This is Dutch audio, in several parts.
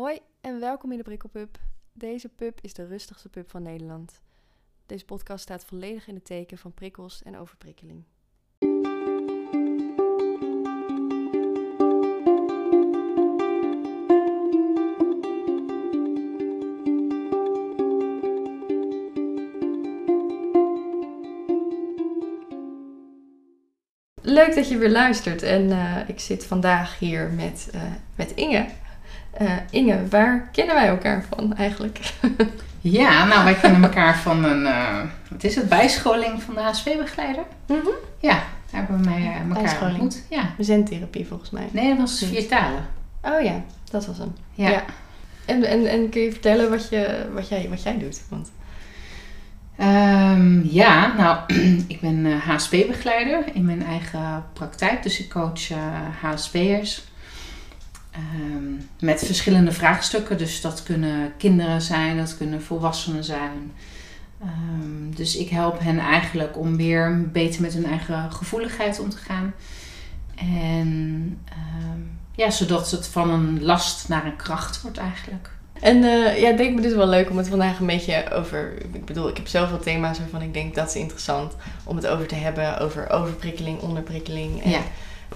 Hoi en welkom in de Prikkelpub. Deze pub is de rustigste pub van Nederland. Deze podcast staat volledig in het teken van prikkels en overprikkeling. Leuk dat je weer luistert en eh, ik zit vandaag hier met, eh, met Inge. Eh, Inge, waar kennen wij elkaar van eigenlijk? Ja, nou wij kennen elkaar van een, eh, wat is het, bijscholing van de HSV-begeleider. Mhm. Ja, daar hebben we mij, eh, elkaar ontmoet. Ja. Zentherapie volgens mij. Nee, dat was vier talen. Oh ja, dat was hem. Ja. Ja. En, en, en kun je vertellen wat, je, wat, jij, wat jij doet? Want, Ehm, ja, nou, ik ben HSP-begeleider in mijn eigen praktijk. Dus ik coach HSP'ers ehm, met verschillende vraagstukken. Dus dat kunnen kinderen zijn, dat kunnen volwassenen zijn. Ehm, dus ik help hen eigenlijk om weer beter met hun eigen gevoeligheid om te gaan. En ehm, ja, zodat het van een last naar een kracht wordt eigenlijk. en eh, ja, het leek me dus wel leuk om het vandaag een beetje over... Ik bedoel, ik heb zoveel thema's waarvan ik denk dat is interessant om het over te hebben. Over overprikkeling, onderprikkeling. En, Ja.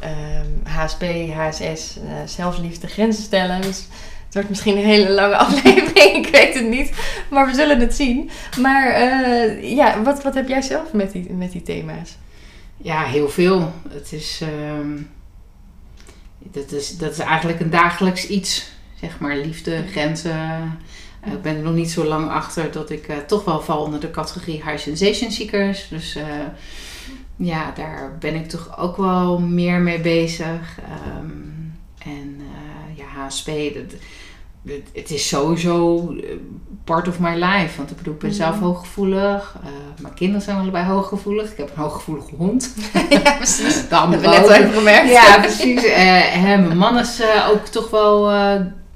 Ehm, HSP, HSS, eh, zelfliefde, grenzen stellen. Dus het wordt misschien een hele lange aflevering, ik weet het niet. Maar we zullen het zien. Maar eh, ja, wat, wat heb jij zelf met die, met die thema's? Ja, heel veel. Het is, ehm, dat is, dat is eigenlijk een dagelijks iets. Zeg maar liefde, grenzen. Eh, ik ben er nog niet zo lang achter dat ik toch wel val onder de categorie high sensation seekers. Dus ja, daar ben ik toch ook wel meer mee bezig. Ehm, en eh, ja, HSP, dat, dat- het is sowieso eh, part of my life. Want ik bedoel, ik ben zelf Mhm. hooggevoelig. Eh, mijn kinderen zijn allebei hooggevoelig. Ik heb een hooggevoelige hond. ja, precies. De andere Hebben we net even gemerkt. Ja, precies. Hè, mijn man is ook toch wel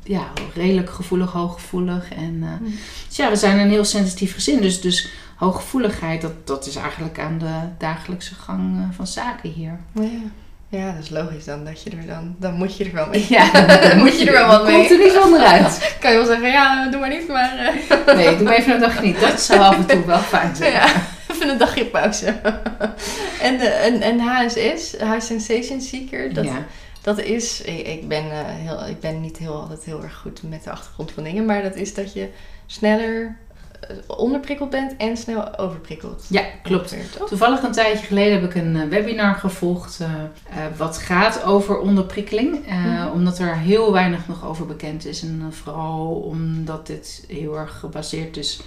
ja, redelijk gevoelig, hooggevoelig. En, Mm. dus ja, we zijn een heel sensitief gezin. Dus, dus hooggevoeligheid, dat, dat is eigenlijk aan de dagelijkse gang eh, van zaken hier. Ja. ja, dat is logisch dan. Dat je er dan, dan moet je er wel mee. Ja, dan moet je er wel wat mee. Komt er niet zonder uit. Kan je wel zeggen, ja, doe maar niet, maar eh, Nee, doe maar even een dagje niet. Dat zou af en toe wel fijn zijn. ja, even een dagje pauze. en, de, en, en HSS, High Sensation Seeker, dat, ja. dat is, ik, ik, ben, eh, heel, ik ben niet heel, altijd heel erg goed met de achtergrond van dingen, maar dat is dat je sneller onderprikkeld bent en snel overprikkeld. ja, klopt. Toevallig een tijdje geleden heb ik een eh, webinar gevolgd eh, eh, wat gaat over onderprikkeling. eh, Mhm. Omdat er heel weinig nog over bekend is. En eh, vooral omdat dit heel erg gebaseerd is.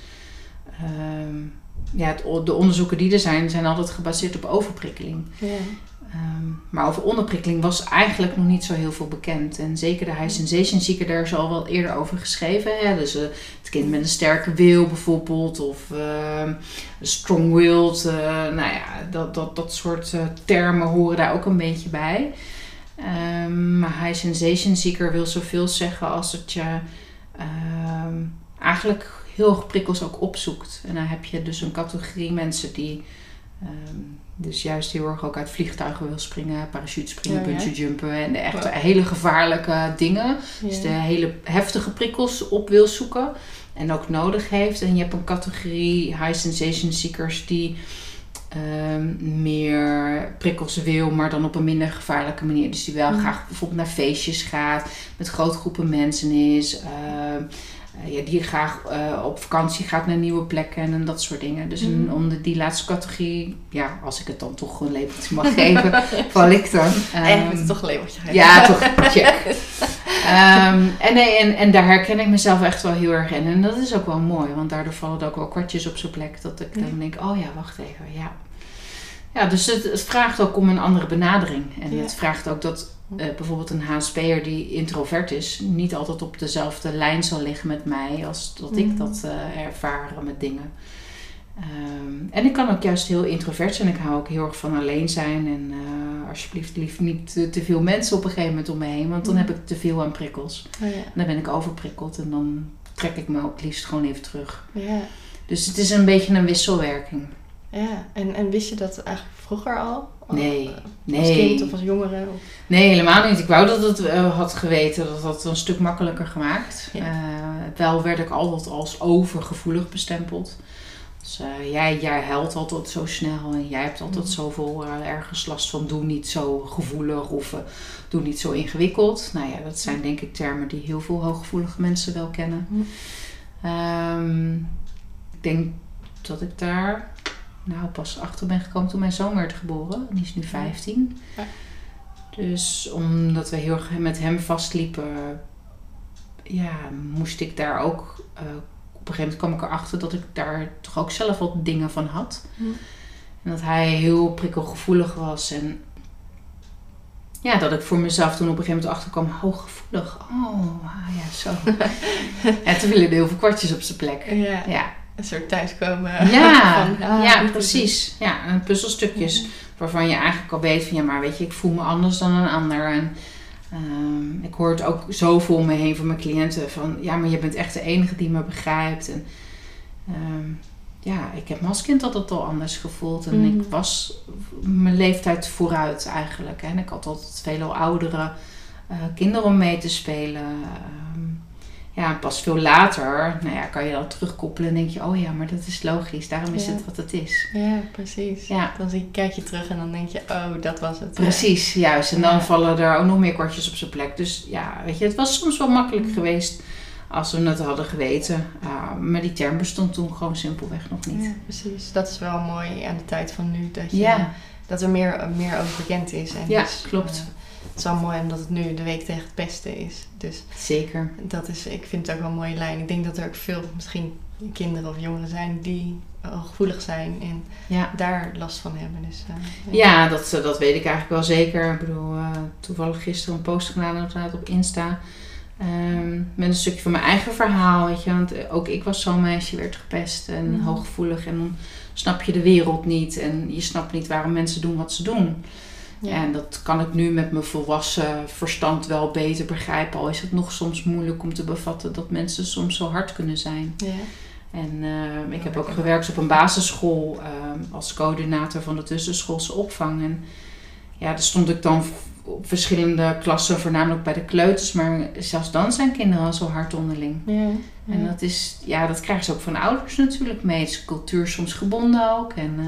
ehm, ja, het, de onderzoeken die er zijn, zijn altijd gebaseerd op overprikkeling. Ehm, maar over onderprikkeling was eigenlijk nog niet zo heel veel bekend. En zeker de high sensation seeker, daar is al wel eerder over geschreven. Hè? Dus eh, het kind met een sterke wil bijvoorbeeld. Of ehm, strong-willed. eh, nou ja, dat, dat, dat soort eh, termen horen daar ook een beetje bij. Ehm, maar high sensation seeker wil zoveel zeggen als dat je eigenlijk heel erg prikkels ook opzoekt. En dan heb je dus een categorie mensen die ehm, dus juist heel erg ook uit vliegtuigen wil springen, parachutespringen, Ja, ja. jumpen en de echt hele gevaarlijke dingen. Ja. Dus de hele heftige prikkels op wil zoeken en ook nodig heeft. En je hebt een categorie high sensation seekers die ehm, meer prikkels wil, maar dan op een minder gevaarlijke manier. Dus die wel Mm. graag bijvoorbeeld naar feestjes gaat, met grote groepen mensen is. ehm, eh, ja, die graag eh, op vakantie gaat naar nieuwe plekken en dat soort dingen. Dus een- Mhm. onder die laatste categorie, ja, als ik het dan toch een labeltje mag geven, val ik dan. Moet Ehm, het toch een labeltje geven. ja, toch. Check. Ehm, en, nee, en, en daar herken ik mezelf echt wel heel erg in. En dat is ook wel mooi, want daardoor vallen ook wel kwartjes op zo'n plek. Dat ik Ja. dan denk, oh ja, wacht even, ja. Ja, dus het, het vraagt ook om een andere benadering. En Ja. het vraagt ook dat eh, bijvoorbeeld een HSP'er die introvert is... niet altijd op dezelfde lijn zal liggen met mij... als dat ik dat eh ervaar met dingen. Ehm, en ik kan ook juist heel introvert zijn. Ik hou ook heel erg van alleen zijn. En eh, alsjeblieft lief niet te, te veel mensen op een gegeven moment om me heen. Want dan Mhm. heb ik te veel aan prikkels. Oh, ja. Dan ben ik overprikkeld. En dan trek ik me ook liefst gewoon even terug. Ja. Dus het is een beetje een wisselwerking. Ja, en, en wist je dat eigenlijk vroeger al? Nee, Als nee. kind of als jongere? Of... Nee, helemaal niet. Ik wou dat het eh, had geweten. Dat had het een stuk makkelijker gemaakt. Ja. Eh, wel werd ik altijd als overgevoelig bestempeld. Dus eh, jij, jij huilt altijd zo snel en jij hebt altijd Mm. zoveel eh, ergens last van doe niet zo gevoelig of eh, doe niet zo ingewikkeld. Nou ja, dat zijn denk ik termen die heel veel hooggevoelige mensen wel kennen. Mm. Ehm, ik denk dat ik daar nou pas achter ben gekomen toen mijn zoon werd geboren. Die is nu 15. Ja. Dus omdat we heel erg met hem vastliepen, ja, moest ik daar ook. eh, op een gegeven moment kwam ik erachter dat ik daar toch ook zelf wat dingen van had. Hm. En dat hij heel prikkelgevoelig was. En ja, dat ik voor mezelf toen op een gegeven moment achterkwam, hooggevoelig. Oh, ah, ja, zo. en toen vielen er heel veel kwartjes op zijn plek. Ja, Ja, een soort thuiskomen. ja, van, ah, ja precies. Ja, en puzzelstukjes waarvan je eigenlijk al weet van ja, maar weet je, ik voel me anders dan een ander. En ehm, ik hoor het ook zoveel om me heen van mijn cliënten van ja, maar je bent echt de enige die me begrijpt. En ehm, ja, ik heb me als kind altijd al anders gevoeld. En ik was mijn leeftijd vooruit eigenlijk. hè. En ik had altijd veel oudere eh, kinderen om mee te spelen. Ja, pas veel later, nou ja, kan je dan terugkoppelen en denk je, oh ja, maar dat is logisch. Daarom is Ja. het wat het is. Ja, precies. Ja. Dan zie, kijk je terug en dan denk je, oh, dat was het. Precies, juist. En dan Ja. vallen er ook nog meer kwartjes op zijn plek. Dus ja, weet je, het was soms wel makkelijk geweest als we het hadden geweten. Ah, maar die term bestond toen gewoon simpelweg nog niet. Ja, precies. Dat is wel mooi aan de tijd van nu. Dat, je, Ja. dat er meer, meer over bekend is. En Ja, dus, klopt. eh, is wel mooi omdat het nu de week tegen het pesten is. Dus Zeker. dat is, ik vind het ook wel een mooie lijn. Ik denk dat er ook veel misschien kinderen of jongeren zijn die gevoelig zijn en Ja. daar last van hebben. Dus, eh, Ja, dat, dat weet ik eigenlijk wel zeker. Ik bedoel, eh, toevallig gisteren een post gedaan op Insta. ehm, met een stukje van mijn eigen verhaal, weet je. Want eh, ook ik was zo'n meisje, werd gepest en Mhm. hooggevoelig. En dan snap je de wereld niet. En je snapt niet waarom mensen doen wat ze doen. Ja. En dat kan ik nu met mijn volwassen verstand wel beter begrijpen. Al is het nog soms moeilijk om te bevatten dat mensen soms zo hard kunnen zijn. Ja. En eh, ik heb ook gewerkt op een basisschool eh, als coördinator van de tussenschoolse opvang. En ja, daar stond ik dan op verschillende klassen, voornamelijk bij de kleuters. Maar zelfs dan zijn kinderen al zo hard onderling. Ja. En dat is, ja, dat krijgen ze ook van ouders natuurlijk mee. Het is cultuur soms gebonden ook. En eh,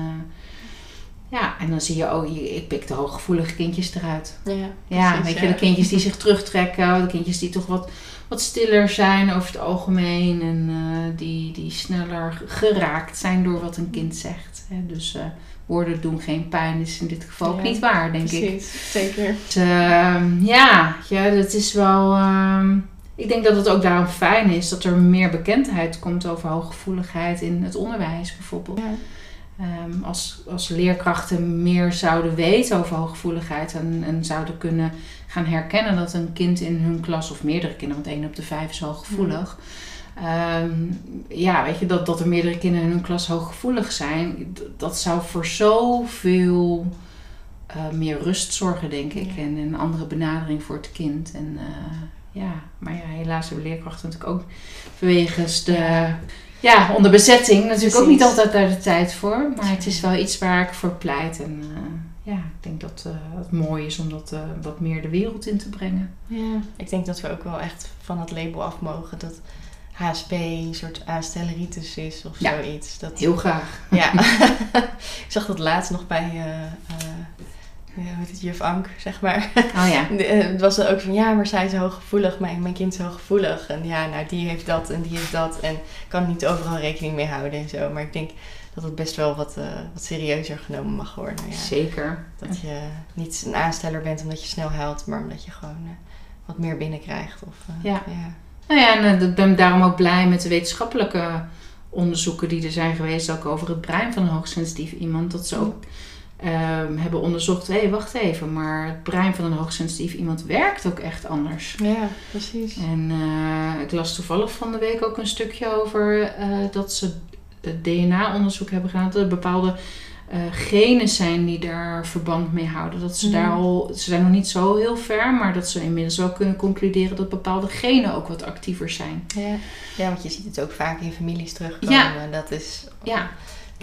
ja, en dan zie je, oh, ik pik de hooggevoelige kindjes eruit. Ja, Ja, weet je, ja. de kindjes die zich terugtrekken, de kindjes die toch wat, wat stiller zijn over het algemeen en eh, die, die sneller geraakt zijn door wat een kind zegt. Hè. Dus eh, woorden doen geen pijn is in dit geval ook niet waar, denk ik. Precies, zeker. Dus, ehm, ja, ja, dat is wel. ehm, ik denk dat het ook daarom fijn is dat er meer bekendheid komt over hooggevoeligheid in het onderwijs bijvoorbeeld. Ja. Ehm, als, als leerkrachten meer zouden weten over hooggevoeligheid en, en zouden kunnen gaan herkennen dat een kind in hun klas, of meerdere kinderen, want één op de vijf is hooggevoelig. Ehm, ja, weet je, dat, dat er meerdere kinderen in hun klas hooggevoelig zijn, dat zou voor zoveel eh, meer rust zorgen, denk ik. Ja. En een andere benadering voor het kind. En eh, ja, maar ja, helaas hebben leerkrachten natuurlijk ook vanwege de Ja. onder bezetting natuurlijk ook niet altijd daar de tijd voor. Maar het is wel iets waar ik voor pleit. En eh, ja, ik denk dat eh, het mooi is om dat eh, wat meer de wereld in te brengen. Ja, ik denk dat we ook wel echt van het label af mogen dat HSP een soort aanstelleritis is of Ja. zoiets. Dat, Heel graag. Ja, ik zag dat laatst nog bij, hoe heet het, juf Ank, zeg maar. Oh ja. De- eh, Het was er ook van, ja, maar zij is hooggevoelig, mijn, mijn kind is hooggevoelig. En ja, nou, die heeft dat en die heeft dat. En kan niet overal rekening mee houden en zo. Maar ik denk dat het best wel wat, eh, wat serieuzer genomen mag worden. Ja. Zeker. Dat je niet een aansteller bent omdat je snel huilt, maar omdat je gewoon eh, wat meer binnenkrijgt. Of, eh, Ja. ja. Nou ja, en eh, ik ben daarom ook blij met de wetenschappelijke onderzoeken die er zijn geweest, ook over het brein van een hoogsensitief iemand. Dat ze ook ehm, hebben onderzocht, hé, wacht even, maar het brein van een hoogsensitief iemand werkt ook echt anders. ja, precies. En eh, ik las toevallig van de week ook een stukje over eh, dat ze DNA-onderzoek hebben gedaan. Dat er bepaalde eh, genen zijn die daar verband mee houden. Dat ze daar al, ze zijn nog niet zo heel ver, maar dat ze inmiddels wel kunnen concluderen dat bepaalde genen ook wat actiever zijn. Ja. ja, want je ziet het ook vaak in families terugkomen. Ja. Dat is Ja.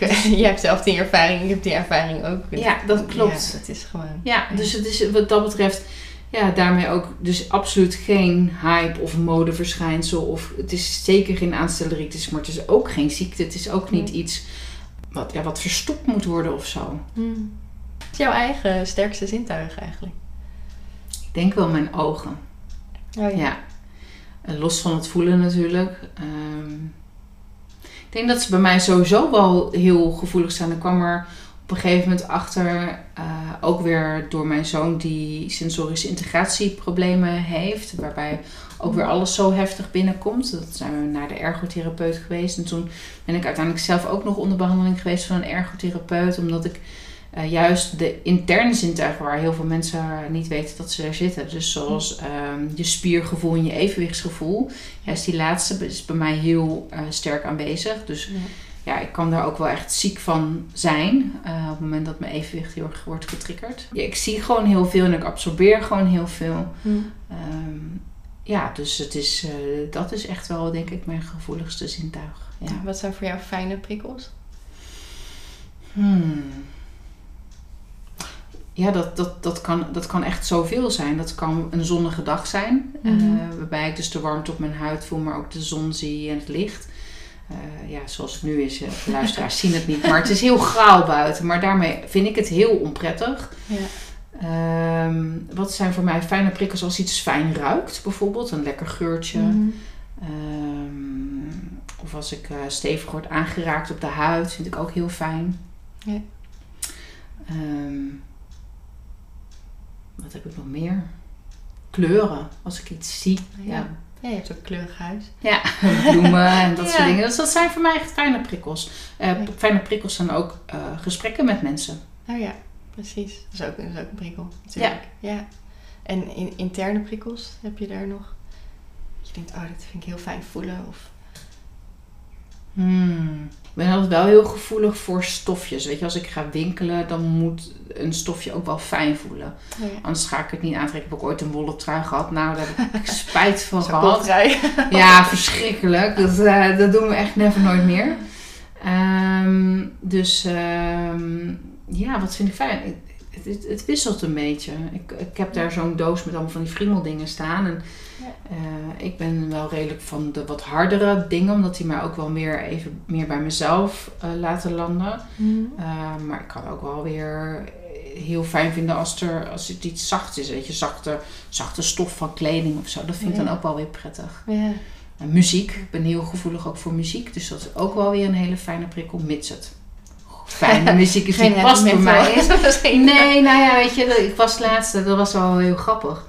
Je hebt zelf die ervaring, ik heb die ervaring ook. Ja, dat klopt. Ja, het is gewoon... Ja, dus het is wat dat betreft ja, daarmee ook dus absoluut geen hype of modeverschijnsel. Of het is zeker geen aanstelleritis, maar het is ook geen ziekte. Het is ook niet iets wat, ja, wat verstopt moet worden of zo. Hmm. Wat is jouw eigen sterkste zintuig eigenlijk? Ik denk wel mijn ogen. Oh, Ja. En los van het voelen natuurlijk. Ehm, ik denk dat ze bij mij sowieso wel heel gevoelig zijn. Ik kwam er op een gegeven moment achter, eh, ook weer door mijn zoon die sensorische integratieproblemen heeft. Waarbij ook weer alles zo heftig binnenkomt. Dat zijn we naar de ergotherapeut geweest. En toen ben ik uiteindelijk zelf ook nog onder behandeling geweest van een ergotherapeut. Omdat ik eh, juist de interne zintuigen waar heel veel mensen niet weten dat ze er zitten. Dus zoals ehm, je spiergevoel en je evenwichtsgevoel. Juist die laatste is bij mij heel eh, sterk aanwezig. Dus Ja. ja, ik kan daar ook wel echt ziek van zijn. eh, op het moment dat mijn evenwicht heel erg wordt getriggerd. Ja, ik zie gewoon heel veel en ik absorbeer gewoon heel veel. Hmm. Ehm, ja, dus het is, dat is echt wel denk ik mijn gevoeligste zintuig. Ja. Wat zijn voor jou fijne prikkels? Hmm. Ja, dat, dat, dat, kan, dat kan echt zoveel zijn. Dat kan een zonnige dag zijn, eh, Mhm. waarbij ik dus de warmte op mijn huid voel, maar ook de zon zie en het licht. Eh, ja, zoals het nu is, eh, de luisteraars zien het niet, maar het is heel grauw buiten. Maar daarmee vind ik het heel onprettig. Ja. Ehm, wat zijn voor mij fijne prikkels als iets fijn ruikt, bijvoorbeeld een lekker geurtje. Mhm. Ehm, of als ik eh, stevig word aangeraakt op de huid, vind ik ook heel fijn. Ja. Ehm, wat heb ik nog meer? Kleuren, als ik iets zie. Ja. Ja, Ja, je hebt ook kleurig huis. ja. bloemen en dat Ja. soort dingen. Dus dat zijn voor mij echt fijne prikkels. Ja. Fijne prikkels zijn ook eh, gesprekken met mensen. Oh ja, precies. Dat is ook, dat is ook een prikkel. Natuurlijk. Ja. En in, interne prikkels, heb je daar nog? Dat je denkt, oh, dat vind ik heel fijn voelen. Of, Hmm. Ik ben altijd wel heel gevoelig voor stofjes. Weet je, als ik ga winkelen, dan moet een stofje ook wel fijn voelen. oh ja. Anders ga ik het niet aantrekken. Ik heb ook ooit een wollen trui gehad. Nou, daar heb ik spijt van gehad. Ja, verschrikkelijk. Dat, eh, dat doen we echt never nooit meer. Ehm, dus ehm, ja, wat vind ik fijn? Het, het, het wisselt een beetje. Ik, ik heb daar zo'n doos met allemaal van die friemeldingen staan. En, Ja. eh, ik ben wel redelijk van de wat hardere dingen, omdat die mij ook wel meer even meer bij mezelf eh, laten landen. Mhm. Uh, maar ik kan ook wel weer heel fijn vinden als, er, als het iets zacht is. Weet je, zachte, zachte stof van kleding of zo. Dat vind ik dan ook wel weer prettig. Ja. En muziek. Ik ben heel gevoelig ook voor muziek. Dus dat is ook wel weer een hele fijne prikkel, mits het fijne muziek is die Geen past heavy mij is. Nee, nou ja, weet je, ik was laatst, dat was wel heel grappig.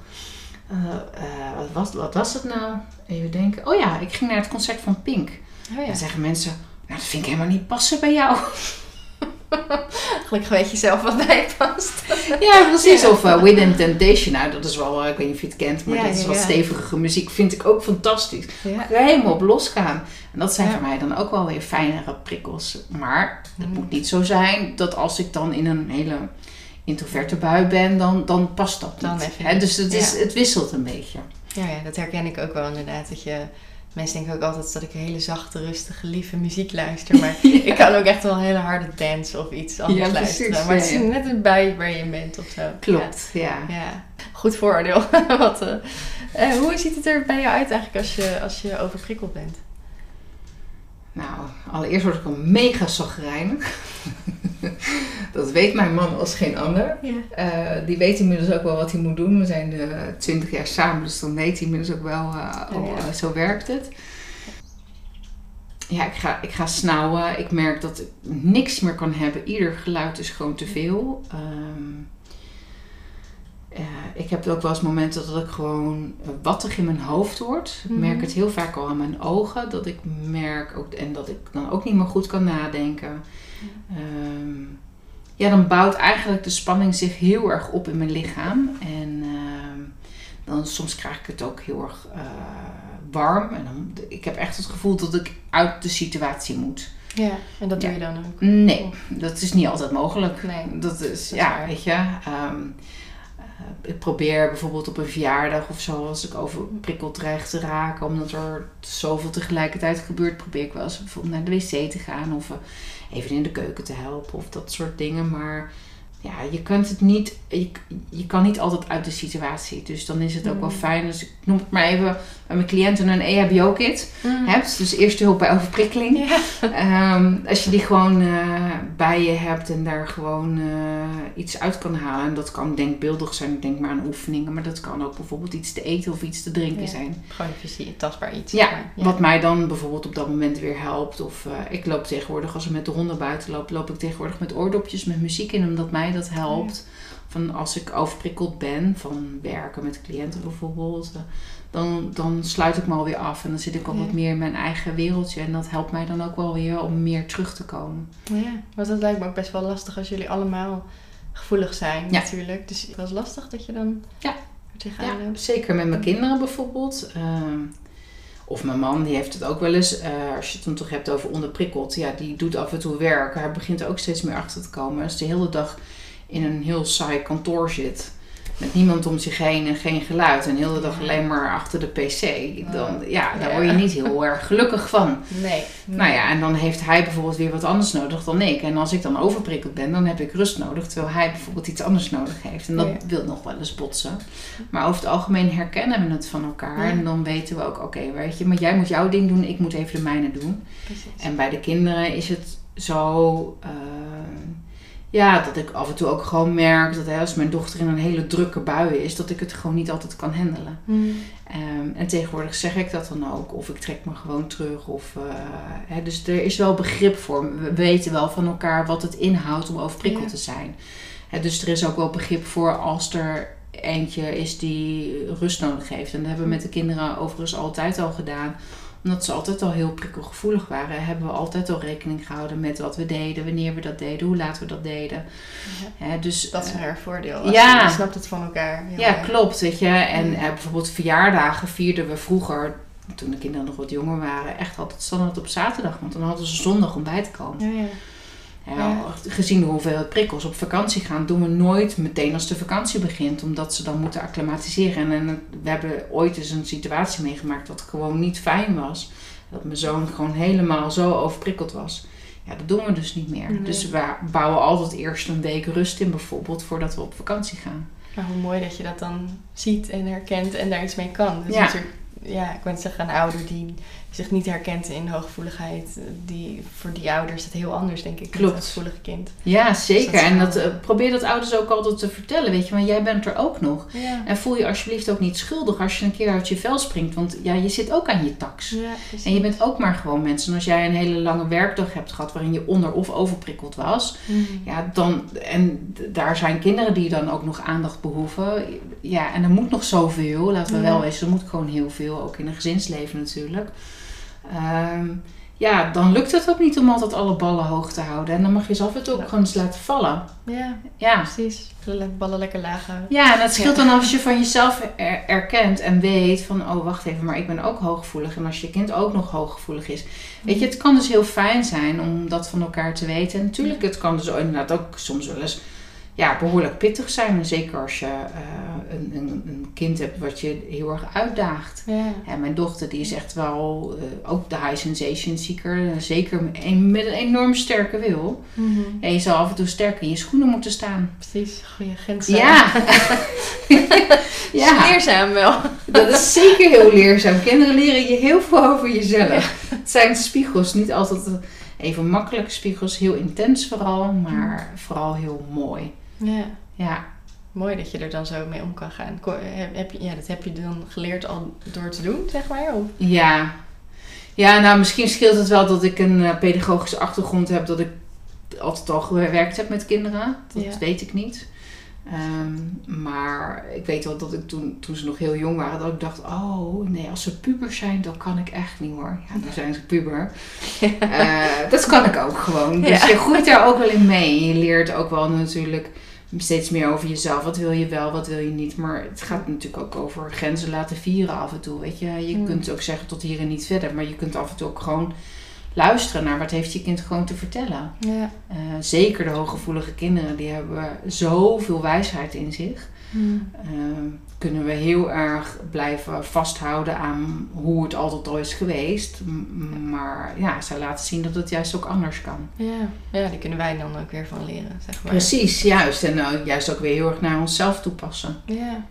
Eh, eh, wat, was, wat was het nou? Even denken. Oh ja, ik ging naar het concert van Pink. Oh ja. Dan zeggen mensen, nou dat vind ik helemaal niet passen bij jou. Gelukkig weet je zelf wat bij past. Ja, precies. Ja. Of uh, Within Temptation. Nou, dat is wel, eh, ik weet niet of je het kent, maar Ja, dat is wat stevige muziek. Vind ik ook fantastisch. Ja. Helemaal op losgaan. En dat zijn voor mij dan ook wel weer fijnere prikkels. Maar het Mm. moet niet zo zijn dat als ik dan in een hele introverte bui ben, dan, dan past dat Dan niet. Hè, dus het, is, het wisselt een beetje. Ja, ja, dat herken ik ook wel inderdaad. Dat je, mensen denken ook altijd dat ik hele zachte, rustige, lieve muziek luister. Maar ik kan ook echt wel een hele harde dance of iets anders Ja, precies, luisteren. Maar het is net een bui waar je bent of zo. Klopt, ja. Ja, ja. goed vooroordeel. Wat, eh, eh, hoe ziet het er bij jou uit eigenlijk als je, als je overprikkeld bent? Nou, allereerst word ik al mega zagrijnig. dat weet mijn man als geen ander. Ja. Eh, die weet inmiddels ook wel wat hij moet doen. We zijn eh, twintig jaar samen, dus dan weet hij inmiddels ook wel, eh, Oh, ja. zo werkt het. Ja, ik ga, ik ga snauwen. Ik merk dat ik niks meer kan hebben. Ieder geluid is gewoon te veel. Ehm, eh, ik heb ook wel eens momenten dat ik gewoon wattig in mijn hoofd word. Ik merk Mhm. het heel vaak al aan mijn ogen. Dat ik merk ook, en dat ik dan ook niet meer goed kan nadenken. Ehm, ja, dan bouwt eigenlijk de spanning zich heel erg op in mijn lichaam. En ehm, dan soms krijg ik het ook heel erg eh, warm. En dan, ik heb echt het gevoel dat ik uit de situatie moet. ja, en dat doe je dan ook? Nee, dat is niet altijd mogelijk. Nee. Dat is, ja, weet je. ehm, eh, ik probeer bijvoorbeeld op een verjaardag of zo, als ik overprikkeld dreig te raken, omdat er zoveel tegelijkertijd gebeurt, probeer ik wel eens bijvoorbeeld naar de wc te gaan of eh, even in de keuken te helpen of dat soort dingen. Maar ja, je kunt het niet, je, je kan niet altijd uit de situatie. Dus dan is het ook wel Mm. fijn. Dus ik noem het maar even bij mijn cliënten een EHBO-kit Mm. hebt. Dus eerste hulp bij overprikkeling. Ehm, als je die gewoon eh, bij je hebt en daar gewoon eh, iets uit kan halen. En dat kan denkbeeldig zijn, ik denk maar aan oefeningen. Maar dat kan ook bijvoorbeeld iets te eten of iets te drinken Ja. zijn. Gewoon fysiek, tastbaar iets. Ja, wat mij dan bijvoorbeeld op dat moment weer helpt. Of eh, ik loop tegenwoordig, als ik met de honden buiten loop, loop ik tegenwoordig met oordopjes met muziek in. Omdat mij dat helpt. Van als ik overprikkeld ben, van werken met cliënten bijvoorbeeld. eh, dan, dan sluit ik me alweer af. En dan zit ik al Ja. wat meer in mijn eigen wereldje. En dat helpt mij dan ook wel weer om meer terug te komen. Ja, want dat lijkt me ook best wel lastig als jullie allemaal gevoelig zijn Ja. natuurlijk. Dus het was lastig dat je dan Ja. er tegenaan Ja, zeker met mijn kinderen bijvoorbeeld. Ehm, of mijn man, die heeft het ook wel eens. eh, als je het dan toch hebt over onderprikkeld. Ja, die doet af en toe werk. Hij begint er ook steeds meer achter te komen. Als de hele dag in een heel saai kantoor zit. Met niemand om zich heen en geen geluid. En de hele dag alleen maar achter de pc. Dan, ja, daar word je niet heel erg gelukkig van. Nee. Nou ja, en dan heeft hij bijvoorbeeld weer wat anders nodig dan ik. En als ik dan overprikkeld ben, dan heb ik rust nodig. Terwijl hij bijvoorbeeld iets anders nodig heeft. En dat Ja. wil nog wel eens botsen. Maar over het algemeen herkennen we het van elkaar. Ja. En dan weten we ook, oké, weet je, maar jij moet jouw ding doen, ik moet even de mijne doen. Precies. En bij de kinderen is het zo, eh, ja, dat ik af en toe ook gewoon merk dat hè, als mijn dochter in een hele drukke bui is, dat ik het gewoon niet altijd kan handelen. Mm. Ehm, en tegenwoordig zeg ik dat dan ook. Of ik trek me gewoon terug. Of, eh, hè, dus er is wel begrip voor. We weten wel van elkaar wat het inhoudt om overprikkeld Ja. te zijn. Hè, dus er is ook wel begrip voor als er eentje is die rust nodig heeft. En dat hebben we met de kinderen overigens altijd al gedaan. Omdat ze altijd al heel prikkelgevoelig waren, hebben we altijd al rekening gehouden met wat we deden, wanneer we dat deden, hoe laat we dat deden. Ja. Dus, Dat is eh, een erg voordeel. Ja. Je snapt het van elkaar. heel ja, erg. klopt. Weet je. En Ja. eh, bijvoorbeeld verjaardagen vierden we vroeger, toen de kinderen nog wat jonger waren, echt altijd standaard op zaterdag. Want dan hadden ze zondag om bij te komen. Ja, ja. Ja. Gezien de hoeveelheid prikkels op vakantie gaan, doen we nooit meteen als de vakantie begint. Omdat ze dan moeten acclimatiseren. En, en we hebben ooit eens een situatie meegemaakt dat gewoon niet fijn was. Dat mijn zoon gewoon helemaal zo overprikkeld was. Ja, dat doen we dus niet meer. Nee. Dus we bouwen altijd eerst een week rust in bijvoorbeeld voordat we op vakantie gaan. Maar hoe mooi dat je dat dan ziet en herkent en daar iets mee kan. Dus Ja. natuurlijk, ja, ik wou zeggen, een ouder die zich niet herkent in hooggevoeligheid, die, voor die ouder is het heel anders, denk ik. Klopt. Een gevoelig kind. Ja, zeker. Dus dat is en dat, eh, probeer dat ouders ook altijd te vertellen, weet je. Want jij bent er ook nog. Ja, En voel je alsjeblieft ook niet schuldig als je een keer uit je vel springt. Want ja, je zit ook aan je tax. ja. En je bent ook maar gewoon mensen. En als jij een hele lange werkdag hebt gehad waarin je onder- of overprikkeld was. Mhm. Ja, dan, en daar zijn kinderen die dan ook nog aandacht behoeven. Ja, en er moet nog zoveel, laten we Ja. wel wezen. Er moet gewoon heel veel, ook in een gezinsleven natuurlijk. Ehm, ja, dan lukt het ook niet om altijd alle ballen hoog te houden. En dan mag je ze af en toe ook Ja. gewoon eens laten vallen. Ja, Ja. precies. De ballen lekker laag houden. Ja, en het scheelt Ja. dan als je van jezelf er- erkent en weet van, oh wacht even, maar ik ben ook hooggevoelig. En als je kind ook nog hooggevoelig is. Weet je, het kan dus heel fijn zijn om dat van elkaar te weten. En natuurlijk, het kan dus inderdaad ook soms wel eens ja, behoorlijk pittig zijn. En zeker als je eh, een, een, een kind hebt wat je heel erg uitdaagt. Ja. En mijn dochter die is echt wel eh, ook de high sensation seeker. Zeker met een, met een enorm sterke wil. Ja, je zal af en toe sterk in je schoenen moeten staan. Precies, goede grenzen. Ja. ja. Leerzaam wel. Dat is zeker heel leerzaam. Kinderen leren je heel veel over jezelf. Het zijn spiegels, niet altijd even makkelijke spiegels, heel intens vooral, maar vooral heel mooi. Ja. Ja, Mooi dat je er dan zo mee om kan gaan. Heb, je, ja, dat heb je dan geleerd al door te doen, zeg maar? Of? ja. Ja, nou misschien scheelt het wel dat ik een eh, pedagogische achtergrond heb, dat ik altijd al gewerkt heb met kinderen. Dat Ja. weet ik niet. Ehm, maar ik weet wel dat ik toen, toen ze nog heel jong waren, dat ik dacht, oh nee, als ze pubers zijn, dan kan ik echt niet hoor. Ja, nu zijn ze puber. Eh, dat kan ik ook gewoon. Dus Ja. je groeit daar ook wel in mee. Je leert ook wel natuurlijk steeds meer over jezelf. Wat wil je wel, wat wil je niet. Maar het gaat natuurlijk ook over grenzen laten vieren af en toe. Weet je, je Mm. kunt ook zeggen tot hier en niet verder. Maar je kunt af en toe ook gewoon luisteren naar wat heeft je kind gewoon te vertellen. Ja. Eh, zeker de hooggevoelige kinderen, die hebben zoveel wijsheid in zich. Hmm. Ehm, kunnen we heel erg blijven vasthouden aan hoe het altijd al is geweest. M- Maar ja, zij laten zien dat het juist ook anders kan. Ja. ja, die kunnen wij dan ook weer van leren, zeg maar. Precies, juist. En eh, juist ook weer heel erg naar onszelf toepassen. Ja,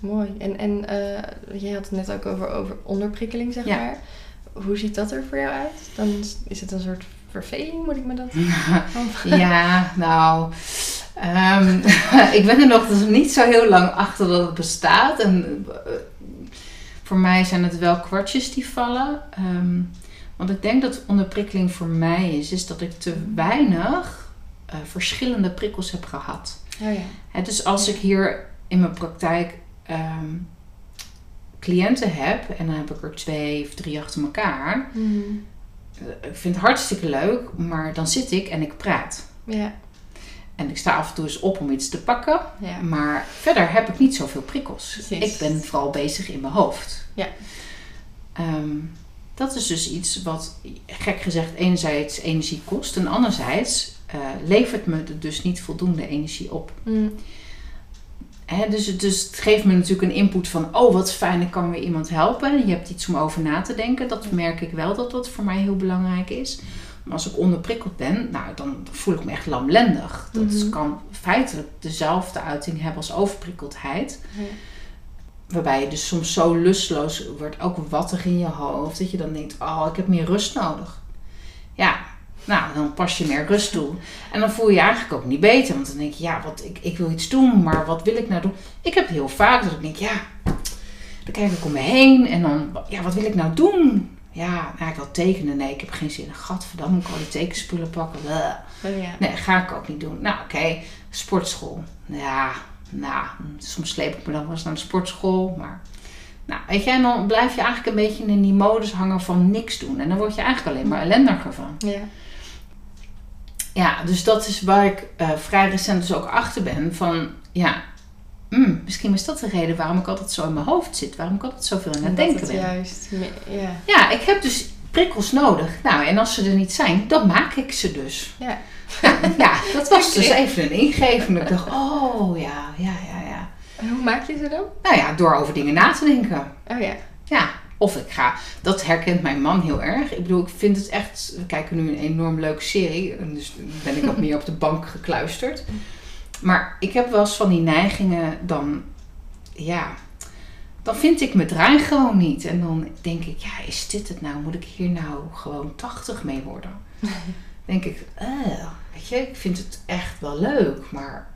mooi. En, en eh, je had het net ook over, over onderprikkeling, zeg Ja. maar. Hoe ziet dat er voor jou uit? Dan is- is het een soort verveling, moet ik me dat... ja, nou. Ehm, ik ben er nog dus niet zo heel lang achter dat het bestaat. En eh, voor mij zijn het wel kwartjes die vallen. Ehm, want ik denk dat onderprikkeling voor mij is, is dat ik te weinig eh, verschillende prikkels heb gehad. Oh ja. Dus als ik hier in mijn praktijk ehm, cliënten heb, en dan heb ik er twee of drie achter elkaar. Hmm. eh, Ik vind het hartstikke leuk, maar dan zit ik en ik praat. Ja, En ik sta af en toe eens op om iets te pakken. ja. Maar verder heb ik niet zoveel prikkels. Precies. Ik ben vooral bezig in mijn hoofd. Ja. Ehm, dat is dus iets wat, gek gezegd, enerzijds energie kost. En anderzijds eh, levert me er dus niet voldoende energie op. Hè, dus, het- dus het geeft me natuurlijk een input van... oh, wat fijn, ik kan weer iemand helpen. Je hebt iets om over na te denken. Dat merk ik wel dat dat voor mij heel belangrijk is. Maar als ik onderprikkeld ben, nou, dan voel ik me echt lamlendig. Dat Mhm. kan feitelijk dezelfde uiting hebben als overprikkeldheid. Ja. Waarbij je dus soms zo lustloos wordt, ook wattig in je hoofd... dat je dan denkt, oh, ik heb meer rust nodig. Ja, nou, dan pas je meer rust toe. En dan voel je je eigenlijk ook niet beter. Want dan denk je, ja, wat, ik, ik wil iets doen, maar wat wil ik nou doen? Ik heb heel vaak dat ik denk, ja, dan kijk ik om me heen. En dan, ja, wat wil ik nou doen? Ja, nou, ik wil tekenen. Nee, ik heb geen zin. Gadverdamme, moet ik al die tekenspullen pakken? Oh ja. Nee, ga ik ook niet doen. Nou, oké, sportschool. Ja, nou, soms sleep ik me dan wel eens naar de sportschool, maar... Nou, weet en dan blijf je eigenlijk een beetje in die modus hangen van niks doen. En dan word je eigenlijk alleen maar ellendiger van. Ja. Ja, dus dat is waar ik eh, vrij recent dus ook achter ben van, ja, mm, misschien is dat de reden waarom ik altijd zo in mijn hoofd zit. Waarom ik altijd zoveel aan het denken ben. juist... Ja. Ja, ik heb dus prikkels nodig. Nou, en als ze er niet zijn, dan maak ik ze dus. Ja. Ja, dat was dus even een ingeving. Ik dacht, oh ja, ja, ja, ja. En hoe maak je ze dan? Nou ja, door over dingen na te denken. Oh ja. Ja, of ik ga. Dat herkent mijn man heel erg. Ik bedoel, ik vind het echt. We kijken nu een enorm leuke serie. Dus ben ik ook meer op de bank gekluisterd. Maar ik heb wel eens van die neigingen dan. Ja. Dan vind ik mijn draai gewoon niet. En dan denk ik, ja, is dit het nou? Moet ik hier nou gewoon 80 mee worden? denk ik, eh, weet je, ik vind het echt wel leuk, maar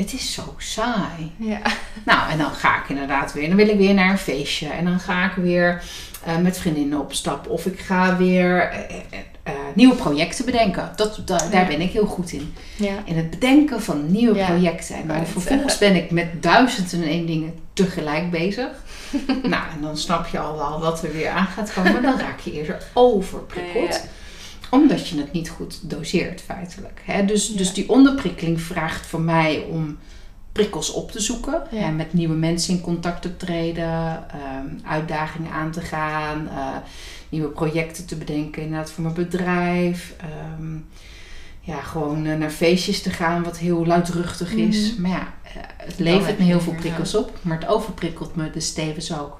het is zo saai. Ja. Nou, en dan ga ik inderdaad weer. Dan wil ik weer naar een feestje. En dan ga ik weer eh, met vriendinnen op stap. Of ik ga weer eh, eh, nieuwe projecten bedenken. Dat, da- daar Ja. ben ik heel goed in. Ja. In het bedenken van nieuwe Ja. projecten. En net vervolgens ben ik met duizend en één dingen tegelijk bezig. nou, en dan snap je al wel wat er weer aan gaat komen. Maar dan raak je eerder overprikkeld. Omdat je het niet goed doseert, feitelijk. Hè? Dus, dus die onderprikkeling vraagt voor mij om prikkels op te zoeken. En met nieuwe mensen in contact te treden. ehm, uitdagingen aan te gaan. eh, nieuwe projecten te bedenken, inderdaad voor mijn bedrijf. ehm, ja, gewoon eh, naar feestjes te gaan, wat heel luidruchtig is. Mhm. Maar ja, eh, het levert me heel veel prikkels op. Maar het overprikkelt me dus tevens ook.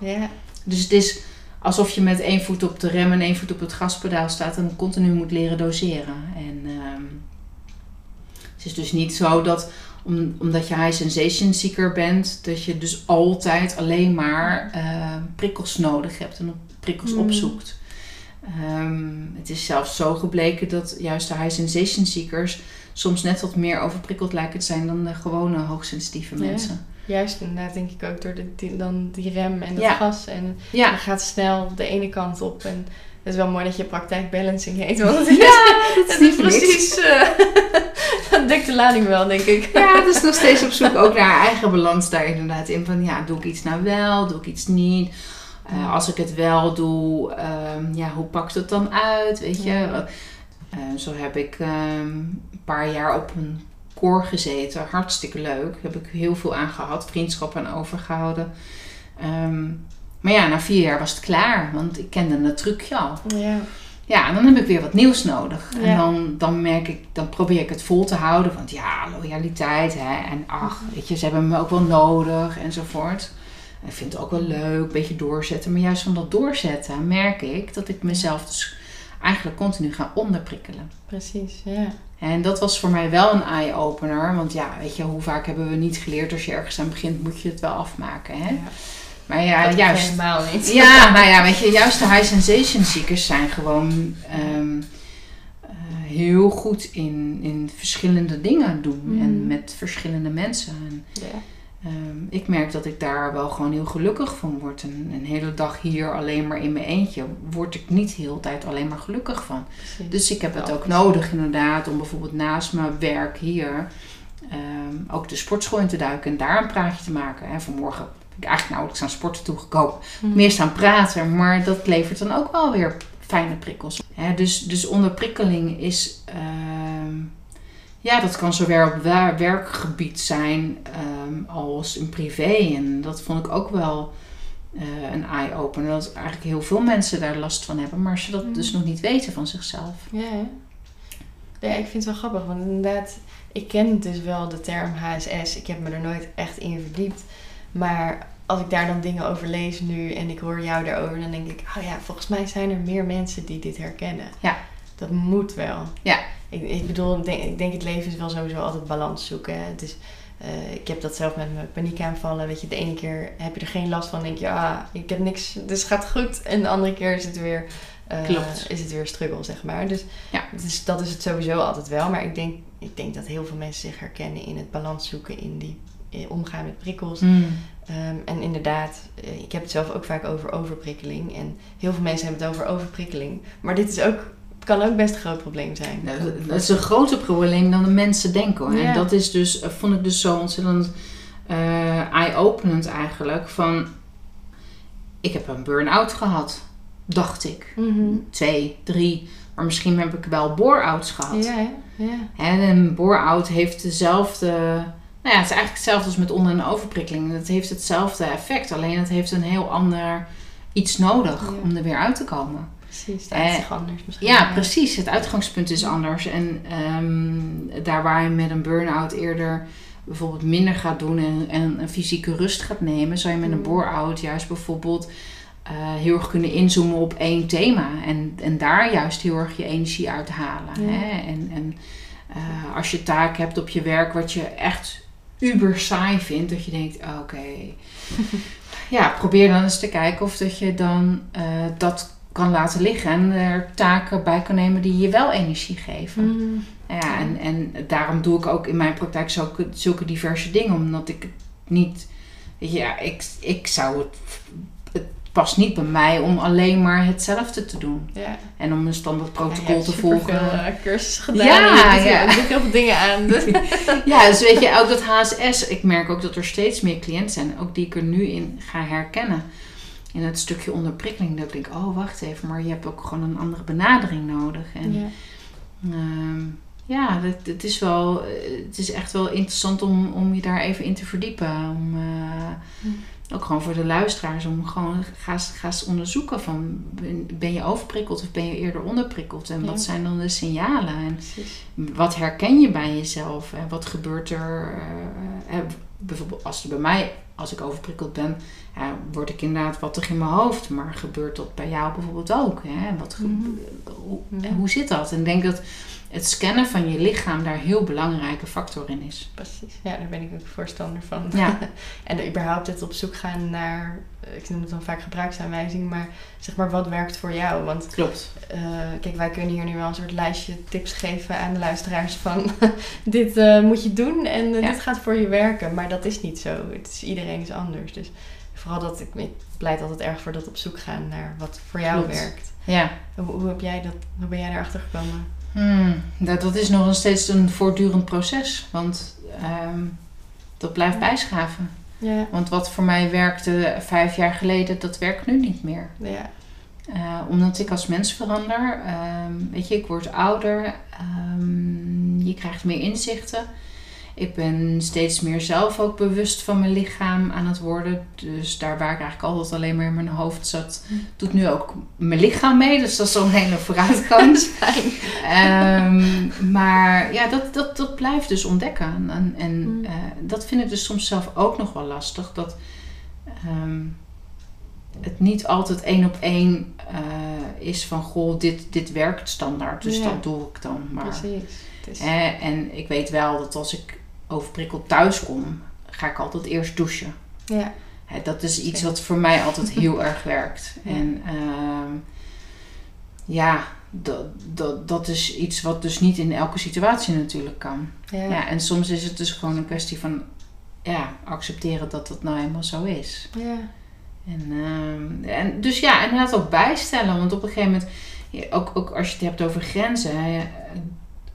Dus het is alsof je met één voet op de rem en één voet op het gaspedaal staat en continu moet leren doseren. En ehm, het is dus niet zo dat om, omdat je high sensation seeker bent, dat je dus altijd alleen maar eh, prikkels nodig hebt en prikkels Mm. opzoekt. Ehm, het is zelfs zo gebleken dat juist de high sensation seekers soms net wat meer overprikkeld lijken te zijn dan de gewone hoogsensitieve Ja. mensen. Juist inderdaad denk ik ook door de, die, dan die rem en dat Ja. gas. En Ja, gaat snel de ene kant op. En het is wel mooi dat je praktijk balancing heet. Want het is, ja dat is het precies... eh, dat dekt de lading wel, denk ik. Ja, dus nog steeds op zoek ook naar eigen balans daar inderdaad in. Van ja, doe ik iets nou wel, doe ik iets niet? Uh, als ik het wel doe, um, ja, hoe pakt het dan uit? Weet je? Ja. Uh, zo heb ik um, een paar jaar op een koor gezeten. Hartstikke leuk. Heb ik heel veel aan gehad. Vriendschap aan overgehouden. Um, maar ja, na vier jaar was het klaar. Want ik kende het trucje al. Ja. Ja, en dan heb ik weer wat nieuws nodig. En dan, dan merk ik, dan probeer ik het vol te houden. Want ja, loyaliteit, hè. En ach, weet je, ze hebben me ook wel nodig enzovoort. Ik vind het ook wel leuk, een beetje doorzetten. Maar juist van dat doorzetten merk ik dat ik mezelf dus eigenlijk continu ga onderprikkelen. Precies, ja. En dat was voor mij wel een eye-opener. Want ja, weet je, hoe vaak hebben we niet geleerd als je ergens aan begint, moet je het wel afmaken. Hè? ja. Maar ja, dat juist. helemaal niet. Ja, nou ja, weet je, juist de high sensation seekers zijn gewoon ehm, eh, heel goed in, in verschillende dingen doen. En met verschillende mensen. En, Ja. Ehm, ik merk dat ik daar wel gewoon heel gelukkig van word. Een, een hele dag hier alleen maar in mijn eentje word ik niet de hele tijd alleen maar gelukkig van. Precies. Dus ik heb het ook nodig inderdaad om bijvoorbeeld naast mijn werk hier ehm, ook de sportschool in te duiken en daar een praatje te maken. En vanmorgen ben ik eigenlijk nauwelijks aan sporten toegekomen. Mhm. Meer staan praten, maar dat levert dan ook wel weer fijne prikkels. Hè, dus, dus onderprikkeling is, ehm, ja, dat kan zowel op werkgebied zijn ehm, als in privé. En dat vond ik ook wel eh, een eye-opener. Dat eigenlijk heel veel mensen daar last van hebben, maar ze dat dus nog niet weten van zichzelf. Ja, hè? ja, ik vind het wel grappig, want inderdaad, ik ken dus wel de term HSS. Ik heb me er nooit echt in verdiept. Maar als ik daar dan dingen over lees nu en ik hoor jou daarover, dan denk ik, oh ja, volgens mij zijn er meer mensen die dit herkennen. Ja. Dat moet wel. Ja. Ik, ik bedoel, ik denk, ik denk het leven is wel sowieso altijd balans zoeken. hè. Het is, eh, ik heb dat zelf met mijn paniekaanvallen. Weet je, de ene keer heb je er geen last van. denk je, ah, ik heb niks, dus het gaat goed. En de andere keer is het weer, Klopt. is het weer struggle, zeg maar. Dus, Ja. dus dat is het sowieso altijd wel. Maar ik denk, ik denk dat heel veel mensen zich herkennen in het balans zoeken, in die eh, omgaan met prikkels. Ehm, en inderdaad, ik heb het zelf ook vaak over overprikkeling. En heel veel mensen hebben het over overprikkeling. Maar dit is ook, kan ook best een groot probleem zijn. Nou, Dat is een groter probleem dan de mensen denken. Hoor. Ja. En dat is dus, eh, vond ik dus zo ontzettend eh, eye-openend eigenlijk. Van, ik heb een burn-out gehad, dacht ik. Mhm. Twee, drie, maar misschien heb ik wel bore-outs gehad. Ja, ja. En een bore-out heeft dezelfde... Nou ja, het is eigenlijk hetzelfde als met onder- en overprikkeling. Het heeft hetzelfde effect, alleen het heeft een heel ander iets nodig om er weer uit te komen. Precies, het Eh, uit zich anders misschien. Ja, precies. Het uitgangspunt is anders. En ehm, daar waar je met een burn-out eerder bijvoorbeeld minder gaat doen en, en een fysieke rust gaat nemen, zou je met een Mm. bore-out juist bijvoorbeeld eh, heel erg kunnen inzoomen op één thema. En, en daar juist heel erg je energie uit halen. Ja. Hè? En, en eh, als je taak hebt op je werk wat je echt uber saai vindt, dat je denkt, oké. ja, probeer dan eens te kijken of dat je dan eh, dat kan laten liggen en er taken bij kan nemen die je wel energie geven. Mhm. Ja, en, en daarom doe ik ook in mijn praktijk zulke, zulke diverse dingen, omdat ik het niet, weet je, ja, ik, ik zou het, het past niet bij mij om alleen maar hetzelfde te doen Ja. en om een standaard protocol te volgen. eh, cursussen gedaan. Ja, en ja. ook heel veel dingen aan. Ja, dus weet je, ook dat HSS, ik merk ook dat er steeds meer cliënten zijn, ook die ik er nu in ga herkennen. In het stukje onderprikkeling, dat ik denk, oh wacht even, maar je hebt ook gewoon een andere benadering nodig. En ja. Ehm, ja, het, het is wel, het is echt wel interessant om, om je daar even in te verdiepen. Om, eh, Hm. Ook gewoon voor de luisteraars, om gewoon ga, ga eens onderzoeken van ben, je overprikkeld of ben je eerder onderprikkeld? En Ja. wat zijn dan de signalen? En Precies. wat herken je bij jezelf? En wat gebeurt er? eh, eh, bijvoorbeeld als er bij mij, als ik overprikkeld ben, ja, word ik inderdaad wattig in mijn hoofd. Maar gebeurt dat bij jou bijvoorbeeld ook? Hè? Wat Mhm. hoe, zit dat? En ik denk dat het scannen van je lichaam daar een heel belangrijke factor in is. Precies. Ja, daar ben ik ook voorstander van. Ja. en überhaupt het op zoek gaan naar, ik noem het dan vaak gebruiksaanwijzing, maar zeg maar wat werkt voor jou? Want Klopt. eh, kijk, wij kunnen hier nu wel een soort lijstje tips geven aan de luisteraars van dit eh, moet je doen en eh, Ja. dit gaat voor je werken. Maar dat is niet zo. Het is, iedereen is anders. Dus vooral dat, ik, ik pleit altijd erg voor dat op zoek gaan naar wat voor jou Klopt. werkt. Ja. Hoe, hoe, heb jij dat, hoe ben jij daarachter gekomen? Hmm, dat, dat is nog een steeds een voortdurend proces. Want ehm, dat blijft bijschaven. Ja, Want wat voor mij werkte vijf jaar geleden, dat werkt nu niet meer. ja, Eh, omdat ik als mens verander. Ehm, weet je, ik word ouder. ehm, je krijgt meer inzichten. Ik ben steeds meer zelf ook bewust van mijn lichaam aan het worden. Dus daar waar ik eigenlijk altijd alleen maar in mijn hoofd zat, doet nu ook mijn lichaam mee. Dus dat is zo'n hele vooruitgang. Ehm, maar ja, dat, dat, dat blijft dus ontdekken. En, en Mm. eh, dat vind ik dus soms zelf ook nog wel lastig. Dat ehm, het niet altijd één op één eh, is van... Goh, dit, dit werkt standaard, dus Ja. dat doe ik dan maar. Precies. Is, Hè, en ik weet wel dat als ik overprikkeld thuis kom, ga ik altijd eerst douchen. ja. Dat is iets wat voor mij altijd heel erg werkt. Ja. En ehm, ja, dat, dat, dat is iets wat dus niet in elke situatie natuurlijk kan. Ja. Ja. en soms is het dus gewoon een kwestie van ja, accepteren dat dat nou eenmaal zo is. ja. En, ehm, en dus ja, en inderdaad ook bijstellen. Want op een gegeven moment, ook, ook als je het hebt over grenzen, hè,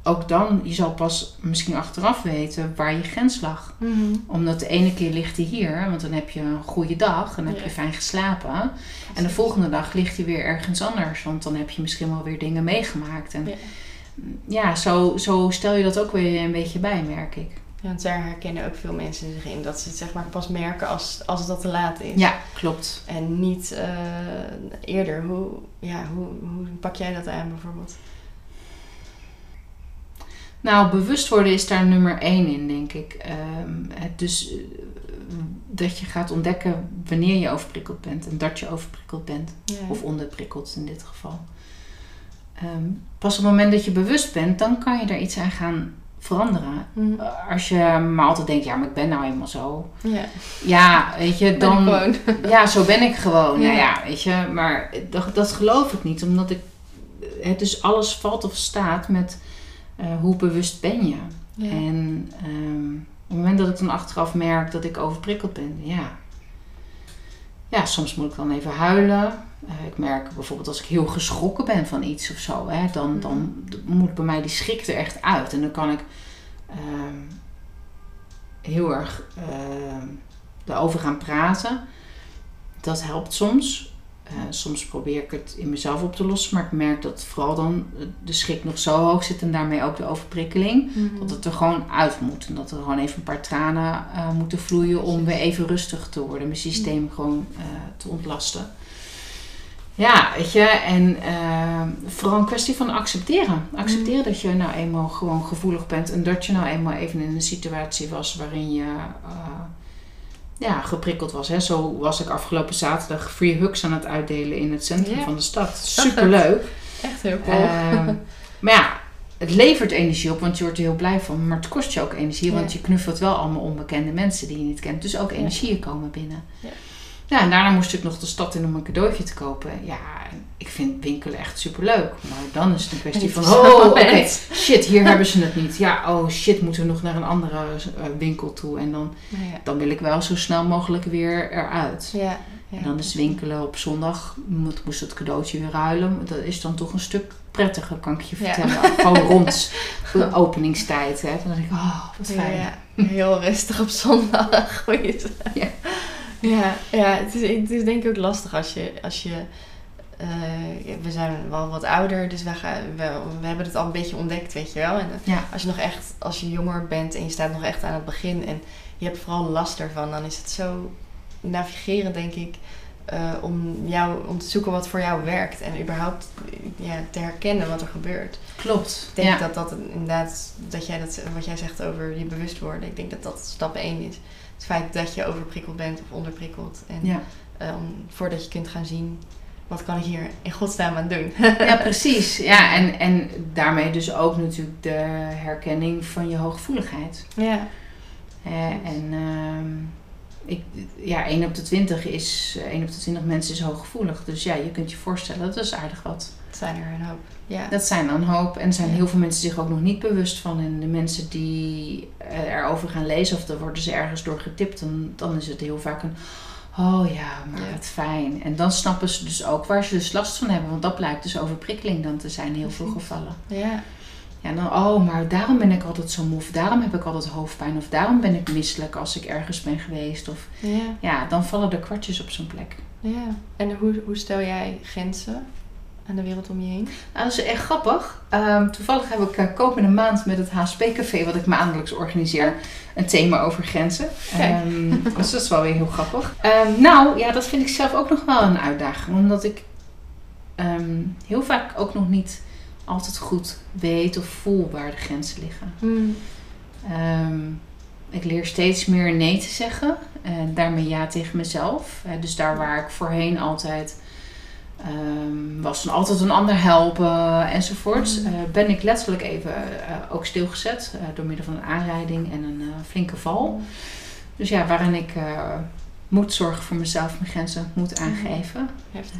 ook dan, je zal pas misschien achteraf weten waar je grens lag. Mhm. Omdat de ene keer ligt hij hier, want dan heb je een goede dag en heb Ja. je fijn geslapen. En de volgende dag ligt hij weer ergens anders, want dan heb je misschien wel weer dingen meegemaakt. En Ja. ja, zo, zo stel je dat ook weer een beetje bij, merk ik. Ja, want daar herkennen ook veel mensen zich in. Dat ze het zeg maar pas merken als, als het al te laat is. Ja, klopt. En niet eh, eerder. Hoe, ja, hoe, hoe pak jij dat aan bijvoorbeeld? Nou, bewust worden is daar nummer één in, denk ik. Ehm, het dus eh, dat je gaat ontdekken wanneer je overprikkeld bent en dat je overprikkeld bent. Ja. Of onderprikkeld in dit geval. Ehm, pas op het moment dat je bewust bent, dan kan je daar iets aan gaan veranderen. Mhm. Eh, Als je maar altijd denkt, ja, maar ik ben nou eenmaal zo. Ja, Ja, weet je, dan. Ja, zo ben ik gewoon. Ja, Ja. ja weet je. Maar dat, dat geloof ik niet. Omdat ik... Het dus alles valt of staat met eh, hoe bewust ben je. Ja. En ehm, op het moment dat ik dan achteraf merk dat ik overprikkeld ben, ja. Ja, soms moet ik dan even huilen. Eh, ik merk bijvoorbeeld als ik heel geschrokken ben van iets of zo, hè, dan, dan moet bij mij die schrik er echt uit. En dan kan ik ehm, heel erg ehm erover gaan praten. Dat helpt soms. Eh, soms probeer ik het in mezelf op te lossen, maar ik merk dat vooral dan de schrik nog zo hoog zit en daarmee ook de overprikkeling. Mhm. Dat het er gewoon uit moet. En dat er gewoon even een paar tranen eh, moeten vloeien om weer even rustig te worden. Mijn systeem gewoon eh, te ontlasten. Ja, weet je. En eh, vooral een kwestie van accepteren. Accepteren dat je nou eenmaal gewoon gevoelig bent. En dat je nou eenmaal even in een situatie was waarin je eh, ja, geprikkeld was. Hè. Zo was ik afgelopen zaterdag free hugs aan het uitdelen in het centrum Ja. van de stad. Superleuk. Echt heel cool. Ehm, maar ja, het levert energie op, want je wordt er heel blij van. Maar het kost je ook energie, want je knuffelt wel allemaal onbekende mensen die je niet kent. Dus ook energieën komen binnen. Ja. Ja, en daarna moest ik nog de stad in om een cadeautje te kopen. Ja, ik vind winkelen echt superleuk. Maar dan is het een kwestie van, oh, oké, shit, hier hebben ze het niet. Ja, oh shit, moeten we nog naar een andere eh, winkel toe. En dan, ja. dan wil ik wel zo snel mogelijk weer eruit. Ja, ja. En dan is winkelen op zondag, moet, moest het cadeautje weer ruilen. Dat is dan toch een stuk prettiger, kan ik je vertellen. Gewoon rond de openingstijd. Hè. Dan denk ik, oh, wat fijn. Heel rustig op zondag. Ja. Ja, ja het, is, het is denk ik ook lastig als je... Als je eh, we zijn wel wat ouder, dus we, gaan, we, we hebben het al een beetje ontdekt, weet je wel. En Ja. als je nog echt, als je jonger bent en je staat nog echt aan het begin en je hebt vooral last ervan, dan is het zo navigeren, denk ik, eh, om, jou, om te zoeken wat voor jou werkt en überhaupt ja, te herkennen wat er gebeurt. Klopt. Ik denk ja. dat dat inderdaad, dat jij dat, wat jij zegt over je bewust worden, ik denk dat dat stap 1 is. Het feit dat je overprikkeld bent of onderprikkeld. En Ja. eh, voordat je kunt gaan zien, wat kan ik hier in godsnaam aan doen? ja, precies. Ja, en, en daarmee dus ook natuurlijk de herkenning van je hooggevoeligheid. ja. En ehm, ik, ja, 1 op de 20 is, 1 op de 20 mensen is hooggevoelig. Dus ja, je kunt je voorstellen, dat is aardig wat. Het zijn er een hoop. Ja. Dat zijn er een hoop. En er zijn Ja. heel veel mensen zich ook nog niet bewust van. En de mensen die erover gaan lezen of dan worden ze ergens door getipt, dan, dan is het heel vaak een. Oh ja, maar Ja. wat fijn. En dan snappen ze dus ook waar ze dus last van hebben. Want dat blijkt dus overprikkeling dan te zijn in heel veel gevallen. ja. Ja, dan, oh, maar daarom ben ik altijd zo moe. Of daarom heb ik altijd hoofdpijn. Of daarom ben ik misselijk als ik ergens ben geweest. Of Ja. ja, dan vallen de kwartjes op zijn plek. Ja. En hoe, hoe stel jij grenzen? Aan de wereld om je heen? Nou, dat is echt grappig. Ehm, toevallig heb ik uh, komende maand met het HSP-café, wat ik maandelijks organiseer, een thema over grenzen. Um, dus dat is wel weer heel grappig. Um, nou, ja, dat vind ik zelf ook nog wel een uitdaging. Omdat ik heel vaak ook nog niet altijd goed weet of voel waar de grenzen liggen. Mm. ik leer steeds meer nee te zeggen. En daarmee ja tegen mezelf. dus daar waar ik voorheen altijd Um, was dan altijd een ander helpen enzovoort. Mm. Uh, ben ik letterlijk even uh, ook stilgezet uh, door middel van een aanrijding en een flinke val. Dus ja, waarin ik moet zorgen voor mezelf, mijn grenzen moet mm. aangeven. Heftig.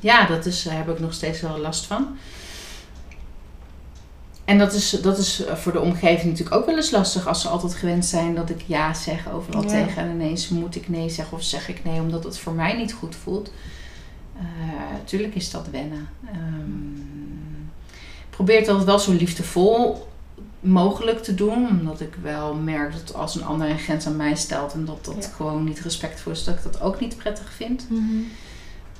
ja, dat is, daar heb ik nog steeds wel last van. En dat is, dat is voor de omgeving natuurlijk ook wel eens lastig als ze altijd gewend zijn dat ik ja zeg overal ja. tegen. En ineens moet ik nee zeggen of zeg ik nee omdat het voor mij niet goed voelt. Eh, is dat wennen. Um, ik probeer het altijd wel zo liefdevol mogelijk te doen. Omdat ik wel merk dat als een ander een grens aan mij stelt en dat dat gewoon niet respectvol is, dat ik dat ook niet prettig vind. Mhm.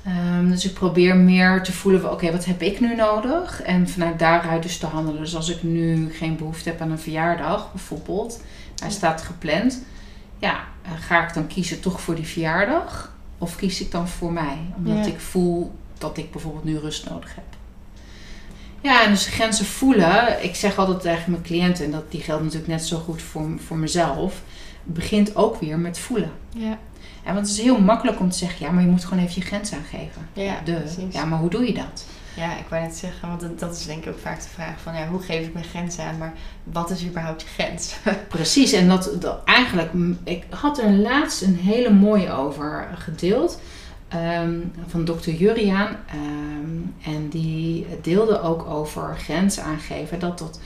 Ehm, dus ik probeer meer te voelen van oké, wat heb ik nu nodig? En vanuit daaruit dus te handelen. Dus als ik nu geen behoefte heb aan een verjaardag bijvoorbeeld, hij staat gepland. Ja, eh, ga ik dan kiezen toch voor die verjaardag? Of kies ik dan voor mij? Omdat ik voel dat ik bijvoorbeeld nu rust nodig heb. Ja, en dus grenzen voelen. Ik zeg altijd tegen mijn cliënten, en dat, die geldt natuurlijk net zo goed voor, voor mezelf. Begint ook weer met voelen. Ja. En want het is heel makkelijk om te zeggen, ja, maar je moet gewoon even je grens aangeven. Ja, de. ja maar hoe doe je dat? Ja, ik wou net zeggen, want dat is denk ik ook vaak de vraag van ja, hoe geef ik mijn grens aan, maar wat is überhaupt je grens? Precies, en dat, dat eigenlijk, ik had er laatst een hele mooie over gedeeld. Ehm, van dokter Juriaan. Um, en die deelde ook over grenzen aangeven. Dat dat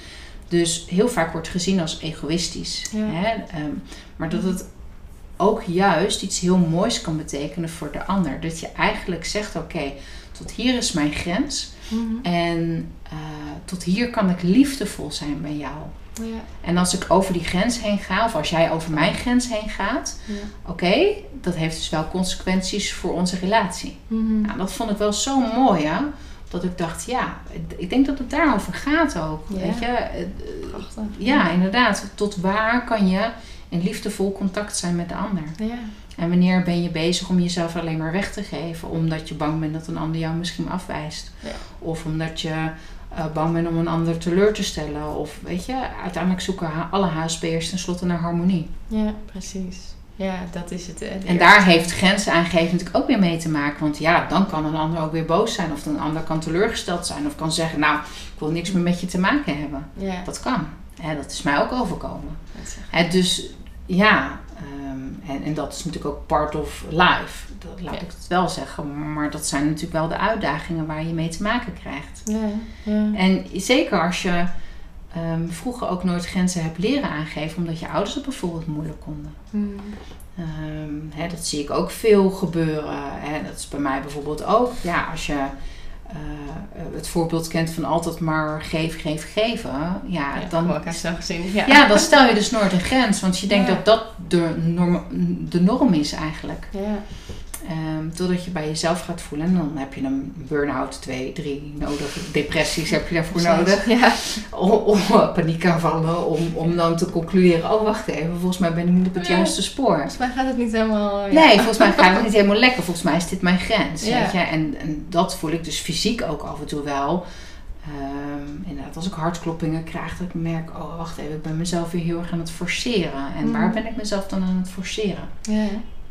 dus heel vaak wordt gezien als egoïstisch. Hè? Ehm, maar dat het ook juist iets heel moois kan betekenen voor de ander. Dat je eigenlijk zegt: oké, tot hier is mijn grens. Mhm. En uh, tot hier kan ik liefdevol zijn bij jou. Ja. En als ik over die grens heen ga, of als jij over mijn grens heen gaat, ja. oké, dat heeft dus wel consequenties voor onze relatie. Mm nou, dat vond ik wel zo mooi, ja. Dat ik dacht, ja, ik denk dat het daarover gaat ook. Ja. Weet je? Eh, ja, inderdaad. Tot waar kan je in liefdevol contact zijn met de ander? Ja. En wanneer ben je bezig om jezelf alleen maar weg te geven, omdat je bang bent dat een ander jou misschien afwijst? Ja. Of omdat je uh, bang bent om een ander teleur te stellen? Of weet je, uiteindelijk zoeken alle HSP'ers tenslotte naar harmonie. Ja, precies. Ja, dat is het. En daar heeft grenzen aangeven natuurlijk ook weer mee te maken. Want ja, dan kan een ander ook weer boos zijn. Of een ander kan teleurgesteld zijn. Of kan zeggen, nou, ik wil niks meer met je te maken hebben. Ja. Dat kan. Hè, dat is mij ook overkomen. Hè, dus ja, ehm, en, en dat is natuurlijk ook part of life. Dat, laat ik het wel zeggen. Maar dat zijn natuurlijk wel de uitdagingen waar je mee te maken krijgt. Ja, ja. En zeker als je um, vroeger ook nooit grenzen hebt leren aangeven, omdat je ouders het bijvoorbeeld moeilijk konden. Hmm. Um, hè, dat zie ik ook veel gebeuren. Hè. Dat is bij mij bijvoorbeeld ook. Ja, als je het voorbeeld kent van altijd maar geef, geef, geven. Ja, ja dan, zo gezien, ja. ja, dan stel je dus nooit een grens. Want je denkt dat dat de norm, de norm is eigenlijk. Ja. Um, totdat je bij jezelf gaat voelen. En dan heb je een burn-out, twee, drie nodig. Depressies heb je daarvoor nodig. Ja. Om, om paniekaanvallen. Om, om dan te concluderen. Oh, wacht even. Volgens mij ben ik niet op het juiste spoor. Volgens mij gaat het niet helemaal... Ja. Nee, volgens mij gaat het niet helemaal lekker. Volgens mij is dit mijn grens. Weet je? En, en dat voel ik dus fysiek ook af en toe wel. Um, inderdaad, als ik hartkloppingen krijg, dat ik merk, oh wacht even, ik ben mezelf weer heel erg aan het forceren. En mm. waar ben ik mezelf dan aan het forceren? Ja.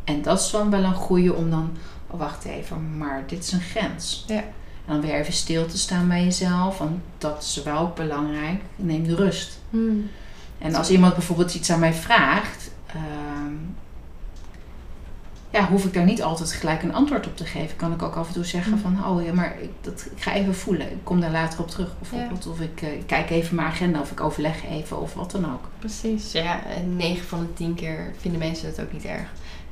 En dat is dan wel een goede om dan, oh, wacht even, maar dit is een grens. Ja. En dan weer even stil te staan bij jezelf, want dat is wel ook belangrijk. Neem de rust. Hmm. En als iemand bijvoorbeeld iets aan mij vraagt, ehm, ja, hoef ik daar niet altijd gelijk een antwoord op te geven. Kan ik ook af en toe zeggen hmm. van, oh ja, maar ik, dat, ik ga even voelen. Ik kom daar later op terug bijvoorbeeld. Of ik, uh, kijk even mijn agenda of ik overleg even of wat dan ook. Precies, ja. 9 van de 10 keer vinden mensen het ook niet erg